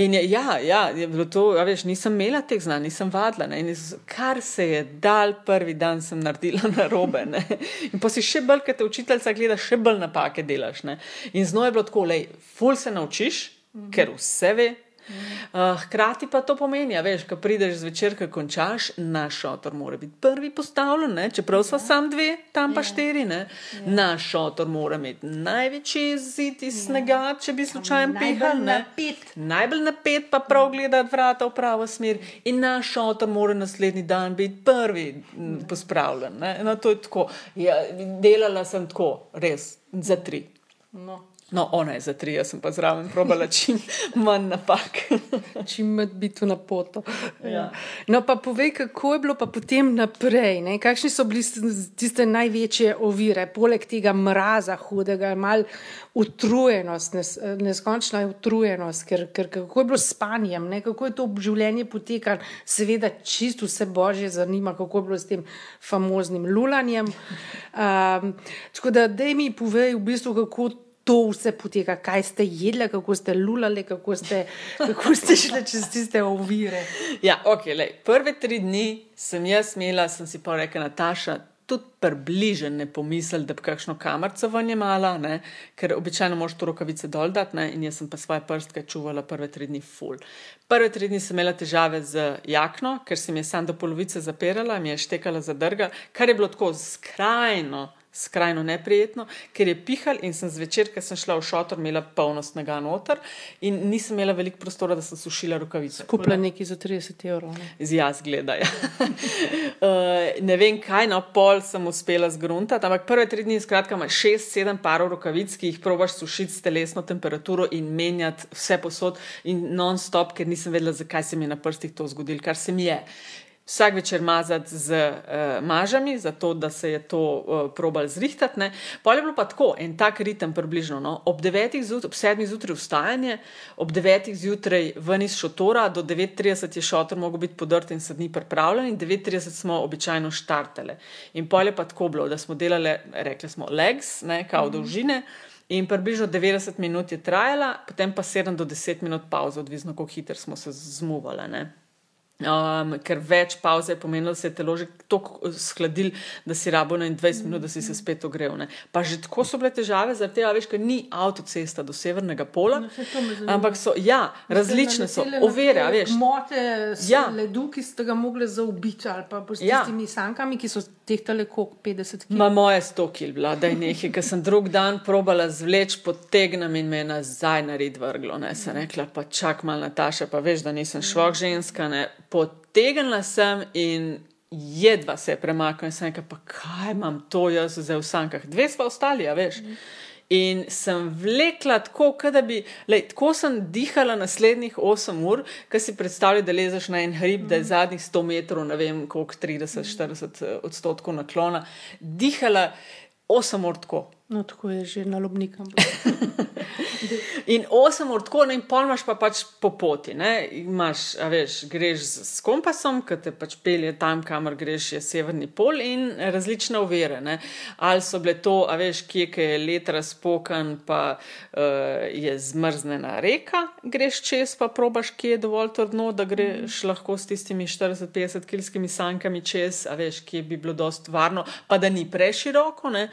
Speaker 2: In je, ja, ja, je bilo to, a veš, nisem imela teh znanj, nisem vadila, ne, in jaz, kar se je dal prvi dan, sem naredila na robe, ne. In pa si še bolj, ker te učiteljca gleda, še bolj napake delaš, ne. In z njo je bilo tako, lej, ful se naučiš, ker vse ve, Uh, hkrati pa to pomeni, da veš, ko prideš zvečer, ko končaš, naš šotor mora biti prvi postavljen, ne? čeprav so sam dve, tam pa štiri. Ne? Naš šotor mora imeti največji zid iz snega, če bi slučajno pihal. Najbolj napet pa prav gledati vrata v pravo smer. In naš šotor mora naslednji dan biti prvi pospravljen. No, to je tako. Ja, delala sem tako, res, za tri.
Speaker 1: No.
Speaker 2: No, ona je za tri, jaz sem pa zraven probala čim manj napak.
Speaker 1: čim manj biti na poto.
Speaker 2: Ja.
Speaker 1: No, pa povej, kako je bilo pa potem naprej. Ne? Kakšni so bili tiste največje ovire, poleg tega mraza, hudega, mal utrujenost, nes, neskončna utrujenost, ker, ker kako je bilo s spanjem, ne? kako je to življenje potekalo, seveda čisto vse božje zanima, kako je bilo s tem famoznim lulanjem. Um, tako da, da mi povej v bistvu, kako to vse poteka, kaj ste jedli, kako ste lulali, kako ste, kako ste šli čez tiste ovire.
Speaker 2: Ja, ok, lej. prve tri dni sem jaz imela, sem si pa rekla, Nataša. Tudi približen ne pomisel, da bi kakšno kamerco ven imala, ne? ker običajno moš to rokavice dol dati, ne? in jaz sem pa svoje prstke čuvala prve tri dni full. Prve tri dni sem imela težave z jakno, ker se mi je sam do polovice zapirala, mi je štekala zadrga, kar je bilo tako skrajno skrajno neprijetno, ker je pihal in sem zvečer, ker sem šla v šotor, imela polno snega noter in nisem imela veliko prostora, da sem sušila rokavice.
Speaker 1: Kupila nekaj za 30 evrov. Ne?
Speaker 2: Z jaz gledaj. uh, ne vem kaj, no pol sem uspela zgruntati, ampak prve tri dni, skratka, imaš šest, sedem parov rokavic, ki jih probaš sušiti s telesno temperaturo in menjati vse posod in non-stop, ker nisem vedela, zakaj se mi je na prstih to zgodilo, kar se mi je vsak večer mazati z uh, mažami, zato da se je to uh, probal zrihtati. Pol je bilo pa tako, en tak ritem približno. No? Ob 9. zjutraj, ob 7. zjutraj vstajanje, ob 9. zjutraj ven iz šotora, do 9.30 je šotor mogel biti podrt in se dni pripravljen, in 9.30 smo običajno štartali. In pol je pa tako bilo, da smo delali, rekli smo, legs, ne, kao dolžine. In približno 90 minut je trajala, potem pa 7 do 10 minut pauza, odvisno kako hitro smo se zmuvali. Um, ker več pauze je pomenilo, da se je telo že tako skladil, da si rabo na 20 minut, da si se spet ogrel. Ne. Pa že tako so bile težave, zaradi tega, veš, ker ni avtocesta do severnega pola.
Speaker 1: No,
Speaker 2: ampak so, ja, različne so, ovire, veš.
Speaker 1: Mote,
Speaker 2: Ja.
Speaker 1: ledu, ki ste ga mogli zaubiti, ali pa s
Speaker 2: Ja.
Speaker 1: tistimi sankami, ki so tehtale koliko 50 kg.
Speaker 2: Ma moja 100 kil bila, da je nekaj, ker sem drug dan probala zvleč, potegnem in me nazaj nared vrglo. Ne. Sem rekla, pa čak mal Nataša, pa veš, da nisem švok ženska, ne. Potegnila sem in jedva se je premaknila sem rekla, pa kaj imam to jaz zdaj v sankah. Dve sva ostali, a veš. In sem vlekla tako, da bi, lej, tako sem dihala naslednjih 8 ur, ki si predstavljaj, da lezeš na en hrib, da je zadnjih 100 metrov, ne vem, koliko 30-40 odstotkov naklona. Dihala 8 ur tako.
Speaker 1: No, tako je že na lobnikem.
Speaker 2: In 8 ur tako, ne, in pol imaš pa pač po poti. Ne, imaš, veš, greš s kompasom, ki te pač pelje tam, kamor greš, je severni pol in različne ovire. Ne. Ali so bile to, a veš, kje je let razpokan, pa uh, je zmrznjena reka, greš čez, pa probaš, kje je dovolj trdno, da greš mm. lahko s tistimi 40-50 kilskimi sankami čez, a veš, kje bi bilo dost varno, pa da ni preširoko. Ne.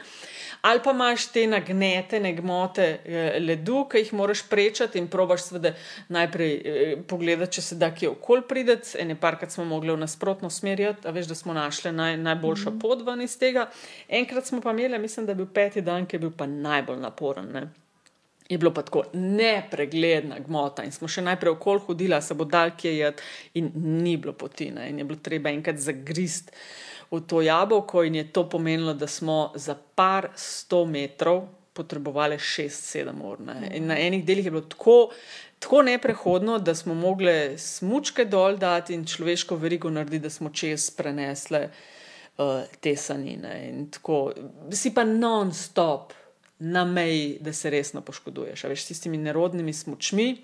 Speaker 2: Ali pa imaš te nagnetene gmote eh, ledu, ki jih moraš prečati in probaš seveda najprej eh, pogledati, če se da kje okol prideti. Ene parkrat smo mogli v nasprotno smer, a veš, da smo našli naj, najboljšo mm -hmm. pot ven iz tega. Enkrat smo pa imeli, mislim, da je bil peti dan, ki je bil pa najbolj naporen. Ne? Je bilo pa tako nepregledna gmota in smo še najprej okol hodila, se bo dal kje jed in ni bilo poti. Ne? In je bilo treba enkrat zagrist v to jabolko in je to pomenilo, da smo za par sto metrov potrebovali 6-7 ur. Ne? In na enih delih je bilo tako, tako neprehodno, da smo mogli smučke dol dati in človeško verigo narediti, da smo čez prenesli uh, te sanine. In tako si pa non-stop. Na meji, da se resno poškoduješ, veš, s tistimi nerodnimi smočmi,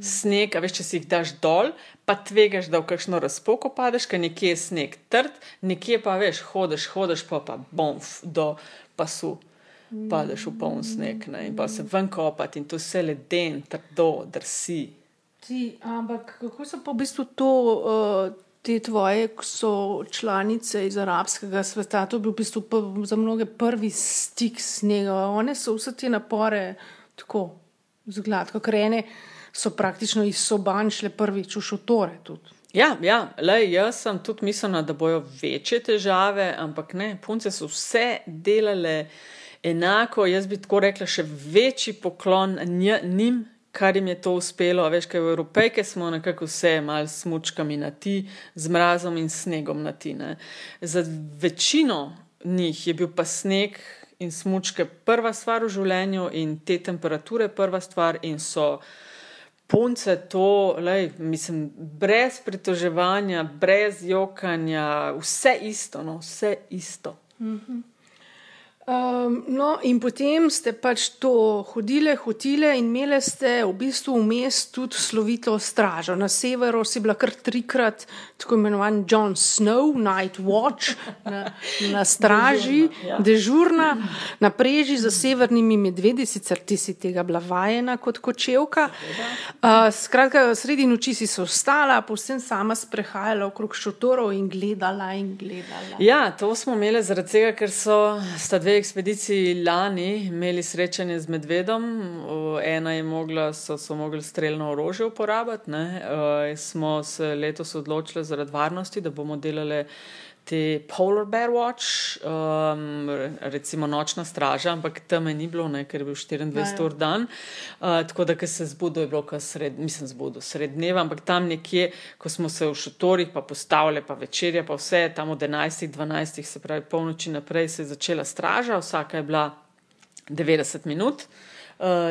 Speaker 2: Sneg, a veš, če si jih daš dol, pa tvegaš, da v kakšno razpoko padeš, ker nekje je sneg trd, nekje pa veš, hodiš, hodiš pa pa bomf do pasu, padeš v poln sneg ne? in pa se ven kopati in to vse leden, trdo, drsi.
Speaker 1: Ti, ampak kako so pa v bistvu to. Uh... Te tvoje so članice iz arabskega sveta, to je bil v bistvu za mnoge prvi stik s njega. One so vse te napore tako zgladko, ker ene so praktično iz soban šle prvič v šotore. Tudi.
Speaker 2: Ja, ja lej, jaz sem tudi mislila, da bojo večje težave, ampak ne, punce so vse delale enako. Jaz bi tako rekla, še večji poklon njim, kar jim je to uspelo. Veš, kaj v Evropejke smo nekako vse mal s mučkami na ti, z mrazom in snegom na ti. Ne. Za večino njih je bil pa sneg in smočke prva stvar v življenju, in te temperature prva stvar, in so punce to, lej, mislim, brez pritoževanja, brez jokanja, vse isto, no, vse isto. Mm -hmm.
Speaker 1: Um, no, in potem ste pač to hodile, hotile in imele ste v bistvu vmes tudi slovito stražo. Na severu si bila kar trikrat tako imenovan John Snow, Night Watch, na, na straži, dežurna, ja. dežurna, na preži za severnimi medvedi, sicer ti si tega bila vajena kot kočevka. Uh, skratka, sredi noči si se ostala, povsem sama sprehajala okrog šotorov in gledala in gledala.
Speaker 2: Ja, to smo imeli zaradi tega, ker so sta dve ekspediciji lani imeli srečanje z medvedom, ena je mogla, so, so mogli streljno orožje uporabiti. Uh, smo se letos odločili zaradi varnosti, da bomo delali te Polar Bear Watch, um, recimo nočna straža, ampak tam je ni bilo, ne, ker je bil 24 ur dan. Uh, tako da, ker se zbudijo, je bilo kar sred, mislim, zbudijo sred dneva, ampak tam nekje, ko smo se v šotorih pa postavili, pa večerja, pa vse, tam od 11, 12, se pravi polnoči naprej, se je začela straža, vsaka je bila 90 minut uh,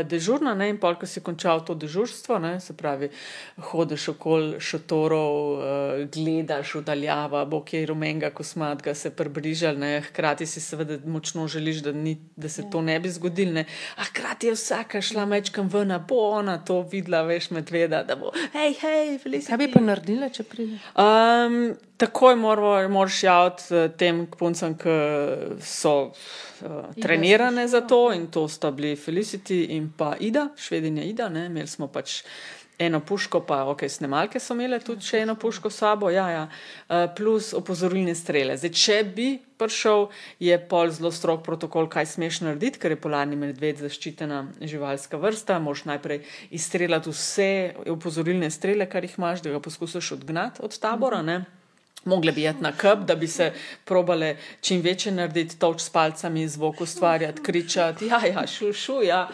Speaker 2: dežurna, ne, in pol, ko si končal to dežurstvo, ne, se pravi, hodiš okoli šotorov, uh, gledaš v daljava, bo kje rumenga kosmatka se približal, ne, hkrati si seveda močno želiš, da, ni, da se to ne bi zgodilo, ne, a hkrati je vsaka šla mečkam ven, bo ona to videla, veš, medveda, da bo, hej, hej, felicity.
Speaker 1: Kaj bi pa naredila, če pride?
Speaker 2: Um, takoj moraš javiti eh, tem puncem, ki so uh, trenirane za to in to sta bili Felicity in pa Ida, švedinja Ida, ne? imeli smo pač. Eno puško, pa ok, snemalke so imele tudi še eno puško sabo, ja, ja. Uh, plus opozorilne strele. Zdaj, če bi prišel, je pol zelo strok protokol, kaj smeš narediti, ker je polarni medved zaščitena živalska vrsta. Moš najprej izstreljati vse opozorilne strele, kar jih imaš, da ga poskusiš odgnati od tabora. Ne? Mogli bi jeti na kup, da bi se probale čim večje narediti, toč s palcami, zvok ustvarjati, kričati, ja, ja, šu, šu, ja.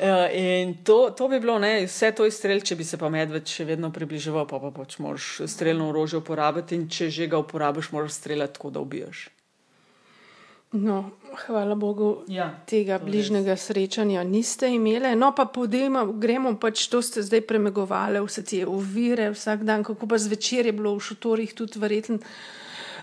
Speaker 2: ja. In to, to bi bilo, ne, vse to izstrel, če bi se pa medved še vedno približeval, pa pa pač moraš streljno orožje uporabiti in če že ga uporabiš, moraš streljati tako, da ubiješ.
Speaker 1: No, hvala Bogu, ja, tega bližnjega res. srečanja niste imeli. No, pa podejmo, gremo pač to, ste zdaj premagovali, vse te ovire, vsak dan, kako pa zvečer je bilo v šotorih tudi verjetno.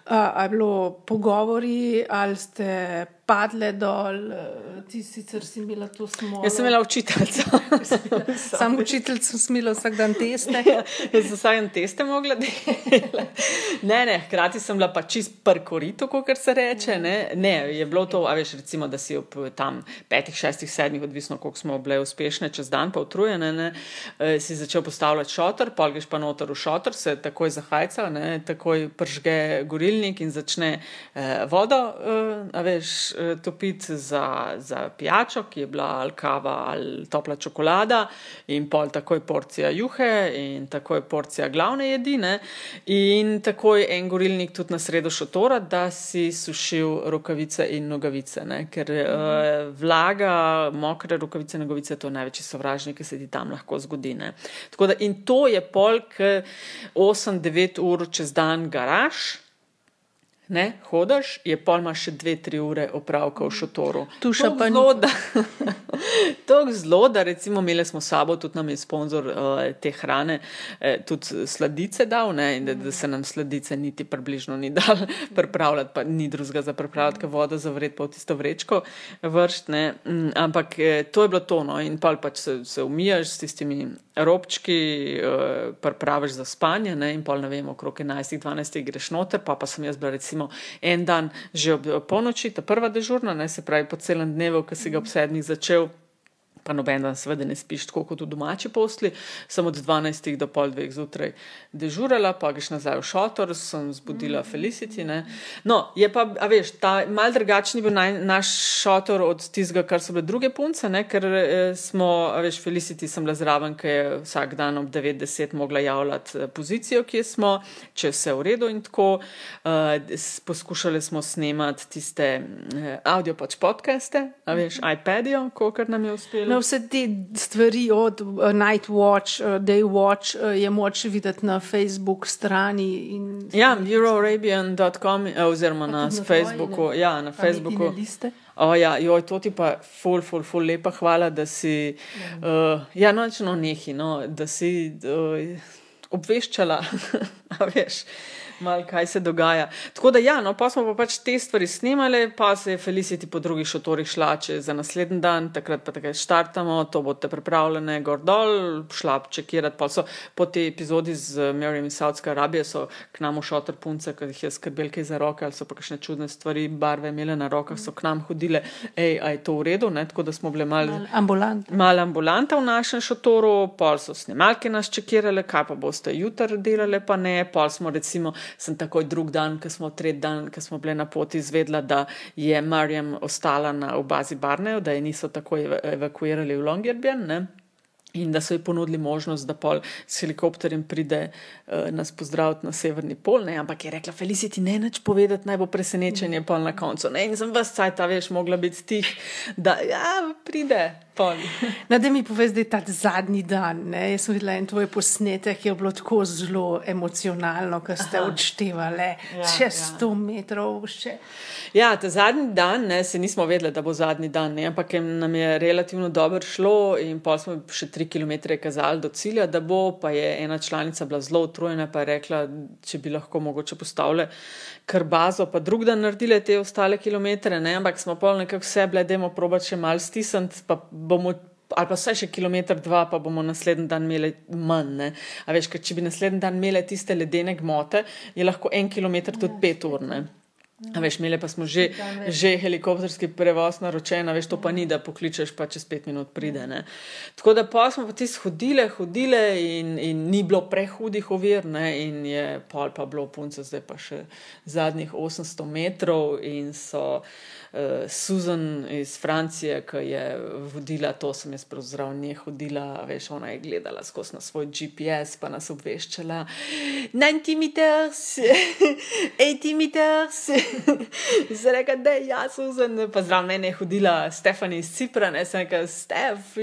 Speaker 1: Uh, ali je bilo pogovori, ali ste padle dol, eh, ti sicer si imela to smo.
Speaker 2: Jaz sem imela učiteljico.
Speaker 1: Sam učitelj sem smela vsak dan teste.
Speaker 2: Ja, jaz sem vsak dan teste mogla delati. Ne, ne, hkrati sem bila pa čist prkorito, kot se reče. Ne. ne, je bilo to, a veš, recimo, da si ob tam petih, šestih, sedmih, odvisno koliko smo bile uspešne, čez dan pa utrujene, ne, eh, si začel postavljati šotor, polgiš pa noter v šotor, se takoj zahajca, ne, takoj pržge gorilnik in začne eh, vodo, eh, a veš topiti za, za pijačo, ki je bila ali kava ali topla čokolada, in pol takoj porcija juhe in takoj porcija glavne jedine, in takoj en gorilnik tudi na sredo šotora, da si sušil rokavice in nogavice, ne? ker uh, vlaga, mokre rokavice in nogavice, to je največji sovražnik, ki se ti tam lahko zgodi. Da, in to je pol, ki 8-9 ur čez dan garaž ne, hodiš, je pol imaš še dve, tri ure opravka v šotoru.
Speaker 1: Tu še pa
Speaker 2: to je zelo, da recimo imeli smo sabo, tudi nam je sponzor uh, te hrane, eh, tudi sladice dal, ne, in da, da se nam sladice niti približno ni dal pripravljati, pa ni drugega za pripravljati, kot vodo za vred, pa v tisto vrečko vršt, ne, mm, ampak eh, to je bilo tono in pol pač se, se umijaš s tistimi robčki, uh, pripraviš za spanje, ne, in pol ne vem, okrog 11-12 greš noter, pa pa sem jaz bila recimo en dan že ob polnoči, ta prva dežurna, ne se pravi po celem dnevu, ki si ga ob sedmih začel pa noben dan seveda ne spiš tako kot v domači posli, sem od 12 do pol dveh zjutraj dežurala, pa greš nazaj v šotor, sem zbudila mm. Felicity. Ne. No, je pa, a veš, ta mal drugačni bil naj, naš šotor od tistega, kar so bile druge punce, ne, ker eh, smo, a veš, Felicity sem bila zraven, ker je vsak dan ob 90 mogla javljati eh, pozicijo, kje smo, če vse v redu in tako. Uh, poskušali smo snemati tiste uh, audio pač podcaste, a veš, mm -hmm. iPad-jo, kolikor nam je uspelo.
Speaker 1: No, vse te stvari, od uh, Night Watch, uh, Day Watch, uh, je moč videti na Facebook strani.
Speaker 2: Ja, euroarabian.com, oziroma na, na Facebooku. Tvojine, ja, na Facebooku. Oh, ja, joj, to ti pa, ful, ful, ful, lepa hvala, da si, uh, ja, nočno nehi, no, da si uh, obveščala, veš malo kaj se dogaja. Tako da, ja, no, pa smo pa pač te stvari snimali, pa se je Felicity po drugih šotorih šla če za naslednji dan, takrat pa takrat štartamo, to boste pripravljene, gor dol, šla čekirati. Pa so po tej epizodi z Miriam iz Saudske Arabije, so k nam v šotor punce, ki jih je skrbelke za roke ali so pa kakšne čudne stvari, barve imele na rokah, so k nam hodile, hej, a je to v redu, ne? tako da smo bili malo
Speaker 1: mal ambulanta.
Speaker 2: Mal ambulanta v našem šotoru, pol so snimalke nas čekirale, kaj pa boste jutr delali, pa ne, pol smo recimo sem takoj drug dan, ki smo tretji dan, ki smo bili na poti, izvedla, da je Marjam ostala na, v bazi Barnejo, da je niso takoj evakuirali v Longyearbyen. In da so ji ponudili možnost, da pol s helikopterjem pride uh, nas pozdraviti na severni pol, ne? ampak je rekla: Felicity, ne več povedati, naj bo presenečenje pol na koncu. Ne? In sem vas caj ta veš, mogla biti tih, da ja, pride.
Speaker 1: Na da mi poveš, da je ta zadnji dan. Ne? Jaz sem videla en tvoj posnetek, ki je bilo tako zelo emocionalno, ker ste odštevali ja, čez ja. 100 metrov. Še.
Speaker 2: Ja, ta zadnji dan, ne, se nismo vedeli, da bo zadnji dan, ne, ampak nam je relativno dobro šlo in pa smo še tri km kazali do cilja, da bo, pa je ena članica bila zelo utrujena, pa je rekla, če bi lahko mogoče postavili kar bazo, pa drug dan naredili te ostale kilometre, ne, ampak smo pa nekako vse bledemo probati še mal stisniti, pa bomo. Ali pa vsaj še kilometr, dva, pa bomo naslednji dan imeli manj. Ne? A veš, ker če bi naslednji dan imeli tiste ledene gmote, je lahko en kilometr tudi pet ur. Ne? A veš, imeli pa smo že, že helikopterski prevoz naročen, veš, to pa ni, da pokličeš, pa čez pet minut pride. Ne. Tako da pa smo pa ti hodile, hodile in, in ni bilo prehudih ovir, ne, in je pol pa bilo punce, zdaj pa še zadnjih 800 metrov in so uh, Susan iz Francije, ki je vodila to, sem jaz pravzaprav nje hodila, veš, ona je gledala skozi na svoj GPS, pa nas obveščala. 90 meters, 80 meters, zdaj reka, da je ja, Susan, pa zraven mene je hodila Stefani iz Cipra, ne sem rekel, Stef,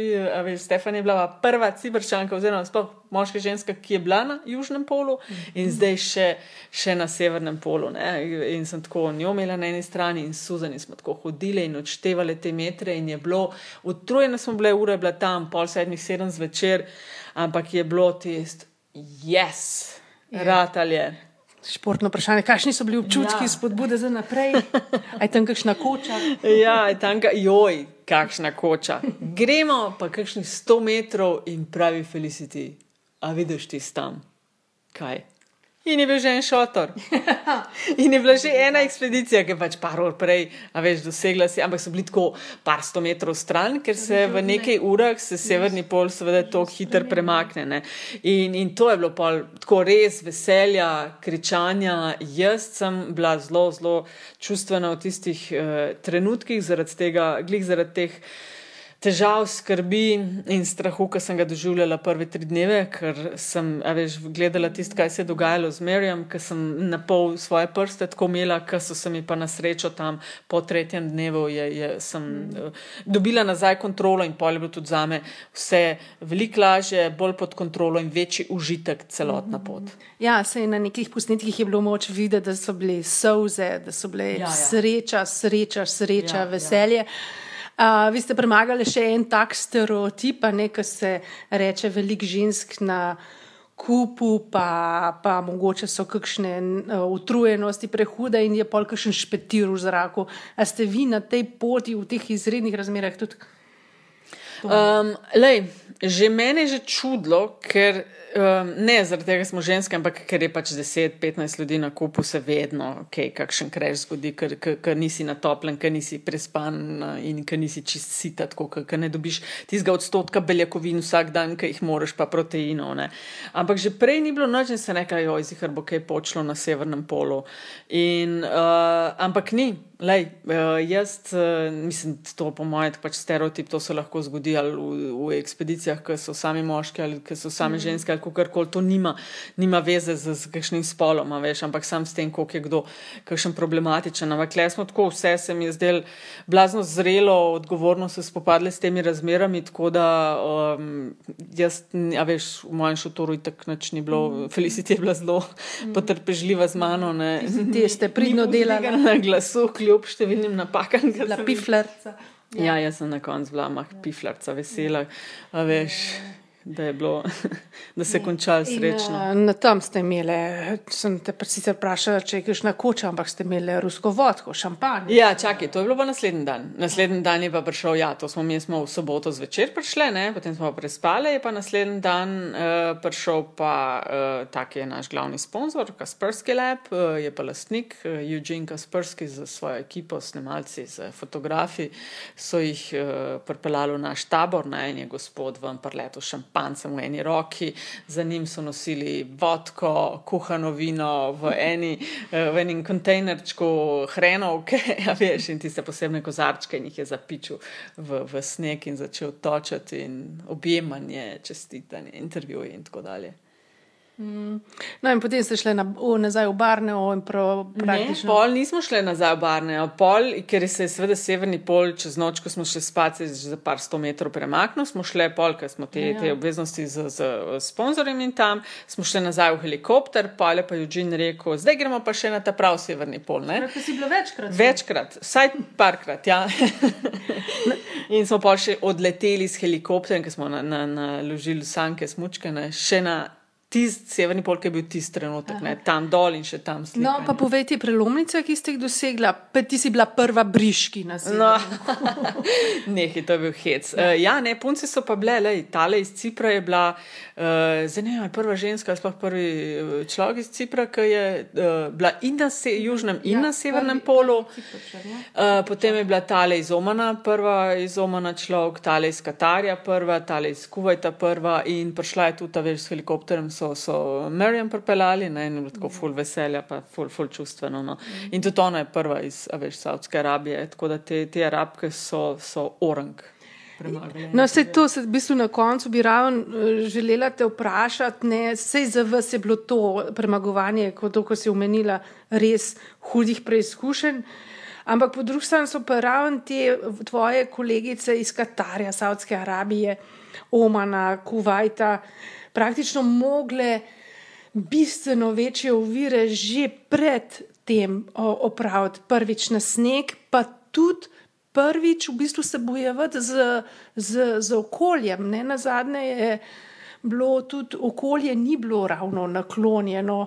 Speaker 2: veš, Stefani je bila prva ciprčanka, oziroma sploh moška ženska, ki je bila na južnem polu in mhm. zdaj še, še na severnem polu. Ne? In sem tako njo imela na eni strani in suzani smo tako hodili in odštevali te metre in je bilo, utrujene smo bile ure, bila tam pol sedmih, sedem zvečer, ampak je bilo tist, yes, yeah. ratalje.
Speaker 1: Športno vprašanje, kakšni so bili občutki, ja. spodbude za naprej? Je tam kakšna koča?
Speaker 2: Ja, je tam, joj, kakšna koča. Gremo pa kakšnih 100 metrov in pravi Felicity a vidiš ti tam, kaj. In je bil že en šotor. In je bila že ena ekspedicija, ki je pač par ur prej, a veš, dosegla si, ampak so bili tako par sto metrov stran, ker se v nekaj urah se severni pol seveda tako hitro premakne. Ne. In, in to je bilo pol tako res veselja, kričanja. Jaz sem bila zelo, zelo čustvena v tistih uh, trenutkih zaradi tega, glih zaradi teh težav, skrbi in strahu, ki sem ga doživljala prve tri dneve, ker sem veš, gledala tisto, kaj se je dogajalo z Merjem, ker sem na pol svoje prste tako imela, ker so se mi pa na srečo tam po tretjem dnevu je, je, sem mm. dobila nazaj kontrolo in pol je bilo tudi zame vse veliko lažje, bolj pod kontrolo in večji užitek celotna mm. pot.
Speaker 1: Ja, se je na nekih posnetkih je bilo moč videti, da so bile soze, da so bile ja, ja. sreča, sreča, sreča, ja, ja. veselje. Ja. Uh, vi ste premagali še en tak stereotip, nekaj se reče, velik žensk na kupu, pa, pa mogoče so kakšne uh, utrujenosti prehude in je pol kakšen špetir v zraku. A ste vi na tej poti v teh izrednih razmerah tudi?
Speaker 2: Um, lej, že meni je že čudlo, ker um, ne zaradi tega, ker smo ženske, ampak ker je pač 10-15 ljudi na kupu, se vedno okay, kakšen kreš zgodi, ker, ker, ker nisi na toplem, ker nisi prespan in ker nisi čist sita, tako ker, ker ne dobiš tistega odstotka beljakovin vsak dan, ki jih moraš, pa proteinov. Ne. Ampak že prej ni bilo noč in se nekaj, oj, zihar bo kaj počlo na severnem polu. In, uh, ampak ni. Lej, uh, jaz uh, mislim, to po mojem pač stereotip, to se lahko zgodi ali v, v ekspedicijah, ki so sami moški ali ki so sami mm. ženske ali kako koli. To nima, nima veze z, z kakšnim spolom, veš, ampak sam s tem, koliko je kdo kakšen problematičen. Ampak le smo tako, vse se mi je zdelo blazno zrelo, odgovorno se spopadli s temi razmerami, tako da um, jaz, a veš, v mojem šotoru itak nič ni bilo, mm. Felicity je bila zelo mm. potrpežljiva z mano.
Speaker 1: Ti ste pridno delali
Speaker 2: na glasu kljub številnim napakam.
Speaker 1: Bila piflerca.
Speaker 2: Ja. ja, jaz sem na koncu bila mah piflerca, vesela. A veš. Ja da, bilo, da se je končalo srečno. In,
Speaker 1: uh, na tam ste imeli, sem te sicer vprašala, če je kišna koča, ampak ste imeli rusko vodko, šampanje.
Speaker 2: Ja, čakaj, to je bilo pa naslednji dan. Naslednji dan je pa prišel, ja, to smo mi smo v soboto zvečer prišli, ne? potem smo pa prespali, je pa naslednji dan uh, prišel pa uh, tak je naš glavni sponzor, Kaspersky Lab, uh, je pa lastnik uh, Eugene Kaspersky za svojo ekipo, snemalci, z fotografi, so jih uh, pripeljali v naš tabor, naj en je gospod vam prleto šampanje šampancem v eni roki, za njim so nosili vodko, kuhano vino v, eni, v enem kontejnerčku, hrenovke, ja, veš, in tiste posebne kozarčke, in jih je zapičil v, v sneg in začel točati, in objemanje, čestitanje, intervjuje in tako dalje.
Speaker 1: Mm. No, in potem ste šli na, o, nazaj v Barneo in praktično.
Speaker 2: Ne, pol nismo šli nazaj v Barneo, pol, ker se je seveda severni pol čez noč, ko smo šli spat, za par sto metrov premaknil, smo šli pol, ker smo te, ja. te obveznosti z, z sponzorjem in tam, smo šli nazaj v helikopter, pol je pa Eugene rekel, zdaj gremo pa še na ta prav severni pol.
Speaker 1: Prav, si bilo večkrat?
Speaker 2: Večkrat, vsaj parkrat, ja. in smo pa še odleteli s helikopterjem, ker smo naložili na, na sanke, smučke, ne, še na tisti severni pol, ki je bil tisti trenutek, ne, tam dol in še tam slišati.
Speaker 1: No, pa povej ti prelomnice, ki ste jih dosegla, pa ti si bila prva briški na svetu.
Speaker 2: No. Nekaj, to je bil hec. Uh, ja, ne, punce so pa bile, le, tale iz Cipra je bila, uh, ne vem, prva ženska, sploh prvi eh, človek iz Cipra, ki je uh, bila in na se, južnem in ja, na severnem polu. Uh, potem je bila tale iz Omana, prva iz Omana človek, tale iz Katarja prva, tale iz Kuvajta prva in prišla je tudi, veš, s helikopterem so, so Marijan pripeljali ne, in tako mm. full veselja, pa full, full čustveno. No. Mm. In tudi ona je prva iz veš, Saudske Arabije, tako da te, te arabke so, so orang.
Speaker 1: No, vse to se v bistvu na koncu bi ravno eh, želela te vprašati. Vse za vas je bilo to premagovanje, kot to, ko si omenila, res hudih preizkušenj. Ampak po drugi strani so pa ravno te tvoje kolegice iz Katarja, Saudske Arabije, Omana, Kuwaita praktično mogle bistveno večje ovire že pred tem opraviti, prvič na sneg, pa tudi prvič v bistvu se bojevati z, z, z okoljem. Ne na zadnje je bilo tudi okolje, ni bilo ravno naklonjeno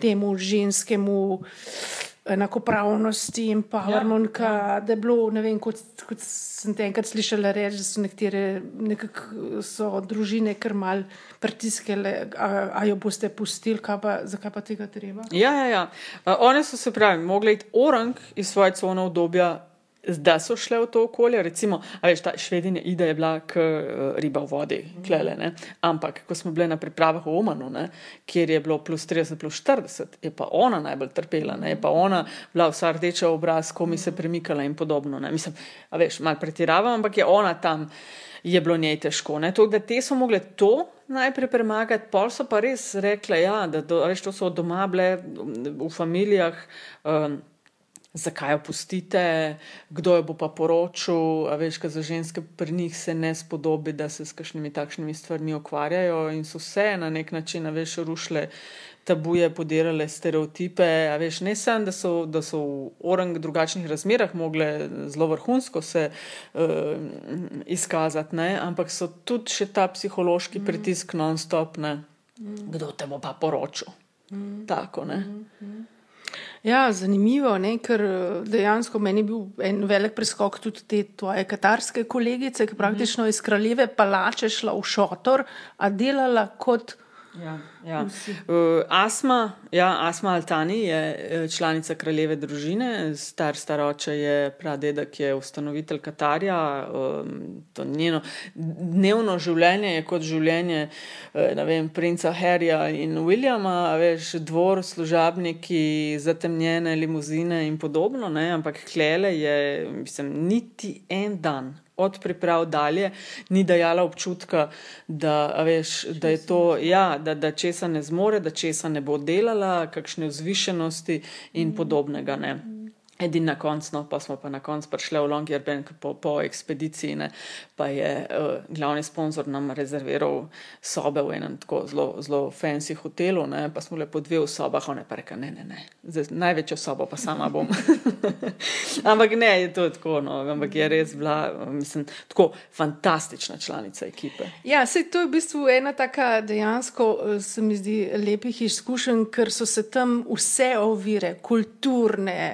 Speaker 1: temu ženskemu enakopravnosti in pa
Speaker 2: Ja,
Speaker 1: harmonika, ja. da je bilo, ne vem, kot, kot sem te enkrat slišala reči, da so nekatere so družine kar mal pritiskale, a, a jo boste pustili, kaj pa, zakaj pa tega treba?
Speaker 2: Ja, ja, ja. Uh, one so se pravi, mogle iti orang iz svoje cone obdobja, zdaj so šle v to okolje. Recimo, veš, ta švedinja ide je bila k uh, riba v vodi, klele, ne. Ampak, ko smo bili na pripravah v Omanu, ne, kjer je bilo plus 30, plus 40, je pa ona najbolj trpela, ne, je pa ona bila vsa rdeča obraz, komi se premikala in podobno. Ne. Mislim, a veš, mal pretiravam, ampak je ona tam. Je bilo njej težko. To, da te so mogle to najprej premagati, pol so pa res rekle, ja, da do, veš, to so doma bile v familijah. Um, zakaj jo pustite, kdo jo bo pa poročil. A veš, kaj za ženske pri njih se ne spodobi, da se s kakšnimi takšnimi stvarmi ukvarjajo in so vse na nek način, a veš, rušile tabuje, podirale stereotipe. A veš, ne samo, da so, da so v orang drugačnih razmerah mogle zelo vrhunsko se uh, izkazati, ne? ampak so tudi še ta psihološki mm. pritisk non-stop, ne? Mm. kdo te bo pa poročil. Mm. Tako, ne. Mm.
Speaker 1: Ja, zanimivo, ne? ker dejansko meni je bil en velik preskok tudi te tvoje katarske kolegice, ki praktično iz kraljeve palače šla v šotor, a delala kot.
Speaker 2: Ja, ja. Uh, Asma, ja, Asma Altani je članica kraljeve družine, star staroče je pradedek, ki je ustanovitelj Katarja. Um, to njeno dnevno življenje je kot življenje vem, princa Harryja in Williama, veš, dvor, služabniki, zatemnjene limuzine in podobno, ne? ampak klele je, mislim, niti en dan od priprav dalje, ni dajala občutka, da, veš, da je to, ja, da, da česa ne zmore, da česa ne bo delala, kakšne vzvišenosti in podobnega. Ne. Edini na koncu, no, pa smo pa na koncu prišli v Longyearbyen po, po ekspediciji, ne, pa je uh, glavni sponzor nam rezerviral sobe v enem tako zelo, zelo fancy hotelu, ne, pa smo lepo dve v sobah, one pa reka, ne, ne, ne, Zdaj, največjo sobo pa sama bom. ampak ne, je to tako, no, ampak je res bila, mislim, tako fantastična članica ekipe.
Speaker 1: Ja, se to je v bistvu ena taka dejansko, se mi zdi, lepih izkušenj, ker so se tam vse ovire, kulturne,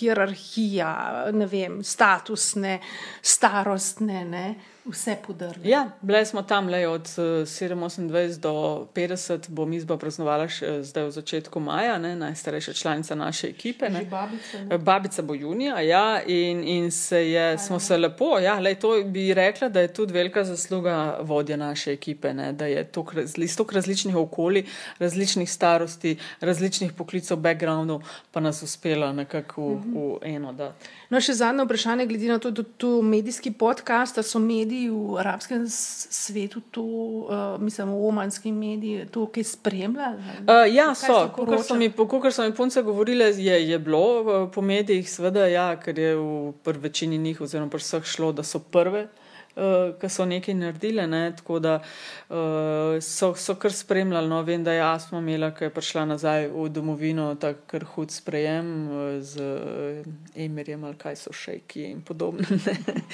Speaker 1: hierarhija, ne vem, statusne, starostne, ne, vse podrli.
Speaker 2: Ja, bili smo tam le od 27 do 50, bom izba praznovala še zdaj v začetku maja, ne, najstarejša članica naše ekipe.
Speaker 1: Babica,
Speaker 2: babica bo junija, ja, in, in se je, smo se lepo, ja, le to bi rekla, da je tudi velika zasluga vodja naše ekipe, ne, da je to iz toliko različnih okolij, različnih starosti, različnih poklicov, backgroundov, pa nas uspela nekako v, v eno dati.
Speaker 1: No, še zadnje vprašanje, glede na to, da je to medijski podcast, da so mediji v arabskem svetu, to, uh, mislim, omanski mediji, to kaj spremljali?
Speaker 2: Uh, ja, so. Kot so mi, so mi punce govorile, je, je bilo po medijih, seveda, ja, ker je v večini njih, oziroma pri vseh šlo, da so prve uh, ki so nekaj naredile, ne? tako da uh, so, so kar spremljali. No, vem, da je Asma imela, ki je prišla nazaj v domovino, tako kar hud sprejem z uh, Emirjem ali kaj so šejki in podobno.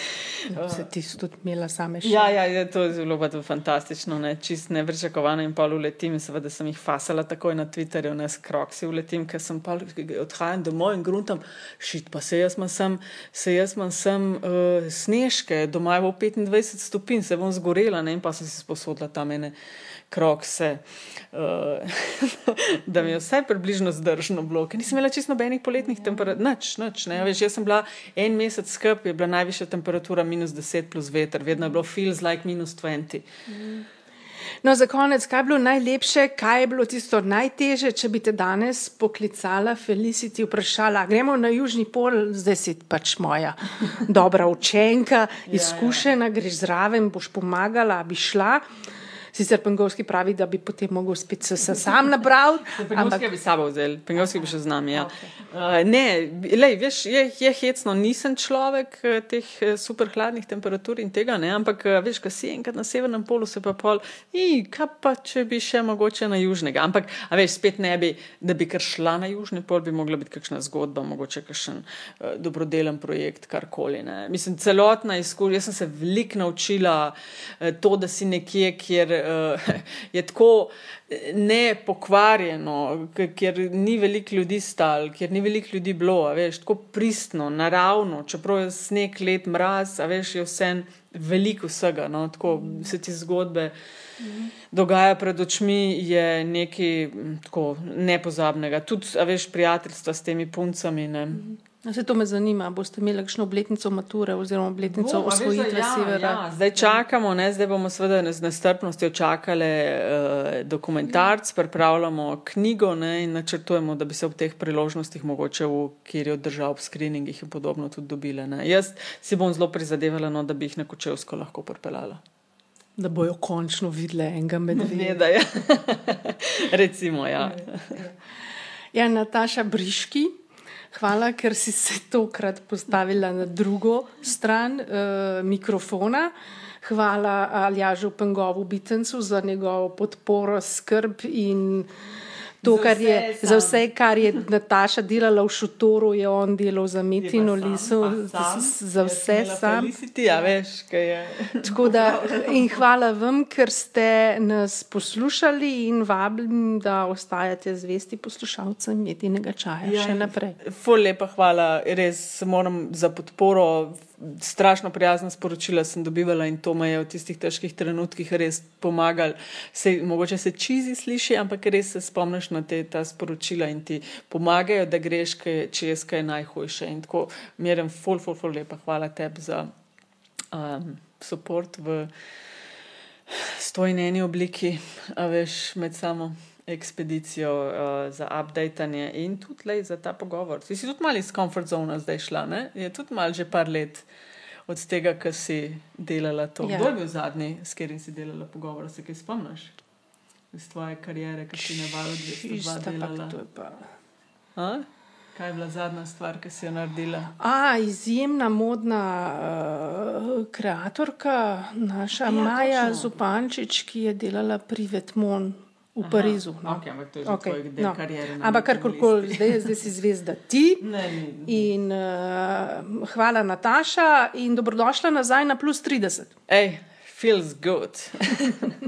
Speaker 1: Se ti so tudi imela same še?
Speaker 2: Ja, ja, je to zelo pa fantastično, ne? čist nevrčakovano in pol uletim, seveda sem jih fasala takoj na Twitterju, ne s kroksi uletim, ker sem pa odhajam domov in gruntam, šit pa se jaz sem, se jaz sem uh, snežke, doma je v 25 stopinj, se bom zgorela, ne? in pa sem si sposodila tam ene krokse, uh, da mi je vsaj približno zdržno bilo, ker nisem imela čisto nobenih poletnih temperatur, nič, nič. Ne? Veš, jaz sem bila en mesec skrb, je bila najvišja temperatura minus 10 plus veter, vedno je bilo feels like minus 20. Mm.
Speaker 1: No, za konec, kaj je bilo najlepše, kaj je bilo tisto najteže, če bi te danes poklicala, Felicity, vprašala, gremo na južni pol, zdaj si pač moja dobra učenka, izkušena, greš zraven, boš pomagala, bi šla. Sicer Pengovski pravi, da bi potem mogel spet se, sam napraviti.
Speaker 2: Pengovski ampak... bi sabo vzel, Pengovski bi še z nami. Ja. Okay. Uh, ne, lej, veš, je, je hecno, nisem človek teh super hladnih temperatur in tega, ne, ampak veš, ko si enkrat na severnem polu, se pa pol, in kaj pa, če bi še mogoče na južnega. Ampak, a veš, spet ne bi, da bi kar šla na južni pol, bi mogla biti kakšna zgodba, mogoče kakšen uh, dobrodelen projekt, karkoli. Ne. Mislim, celotna izkušnja, jaz sem se veliko naučila uh, to, da si nekje, kjer uh, je tako nepokvarjeno, ker ni veliko ljudi stal, ker ni veliko ljudi bilo, veš, tako pristno, naravno, čeprav je sneg, let, mraz, a veš, je vse veliko vsega, no, tako se ti zgodbe. Dogaja pred očmi je nekaj tako nepozabnega, tudi, veš, prijateljstva s temi puncami. Ne.
Speaker 1: Vse to me zanima. Boste imeli kakšno obletnico mature oziroma obletnico osvojitve
Speaker 2: ja,
Speaker 1: severa?
Speaker 2: Ja. Zdaj čakamo, ne? zdaj bomo seveda z nestrpnostjo čakali uh, dokumentarc, pripravljamo knjigo ne? in načrtujemo, da bi se ob teh priložnostih mogoče v kjer od držav v screeningih in podobno tudi dobile. Ne? Jaz si bom zelo prizadevala, no, da bi jih na Kočevsko lahko pripeljala.
Speaker 1: Da bojo končno videli enega medveda.
Speaker 2: Ja. Recimo, ja.
Speaker 1: ja, Nataša Briški. Hvala, ker si se tokrat postavila na drugo stran uh, mikrofona. Hvala Aljažu Pengovu Bitencu za njegovo podporo, skrb in to, kar je za vse, kar je Nataša delala v šotoru, je on delal za Metino Liso, za vse sam.
Speaker 2: Ja, veš, je.
Speaker 1: Da, in hvala vam, ker ste nas poslušali in vabim, da ostajate zvesti poslušalcem Metinega čaja ja, še naprej.
Speaker 2: Ful lepa hvala, res moram za podporo strašno prijazna sporočila sem dobivala in to me je v tistih težkih trenutkih res pomagalo. Se, mogoče se čizi sliši, ampak res se spomniš na te ta sporočila in ti pomagajo, da greš, če je skaj najhujše. In tako merem, ful, ful, ful, lepa. Hvala tebi za um, podporo v stojni obliki, a veš, med samo ekspedicijo uh, za updatanje in tudi lej, za ta pogovor. Si, si tudi malo iz komfort zone zdaj šla, ne? je tudi malo že par let od tega, kar si delala to. Ja. Kdo je bil zadnji, s katerim si delala pogovor, se kaj spomniš? Iz tvoje kariere, ki si na valu 202 delala. Pa... Kaj je bila zadnja stvar, ki si jo naredila?
Speaker 1: A, izjemna modna uh, kreatorka, naša ja, Maja točno. Zupančič, ki je delala pri Vetmon v Aha, Parizu.
Speaker 2: No. Okay, ampak to je že okay, no. karijera.
Speaker 1: Ampak karkoli, zdaj, zdaj si zvezda ti. ne, ne, ne. In, uh, hvala, Nataša, in dobrodošla nazaj na plus 30.
Speaker 2: Ej, feels good.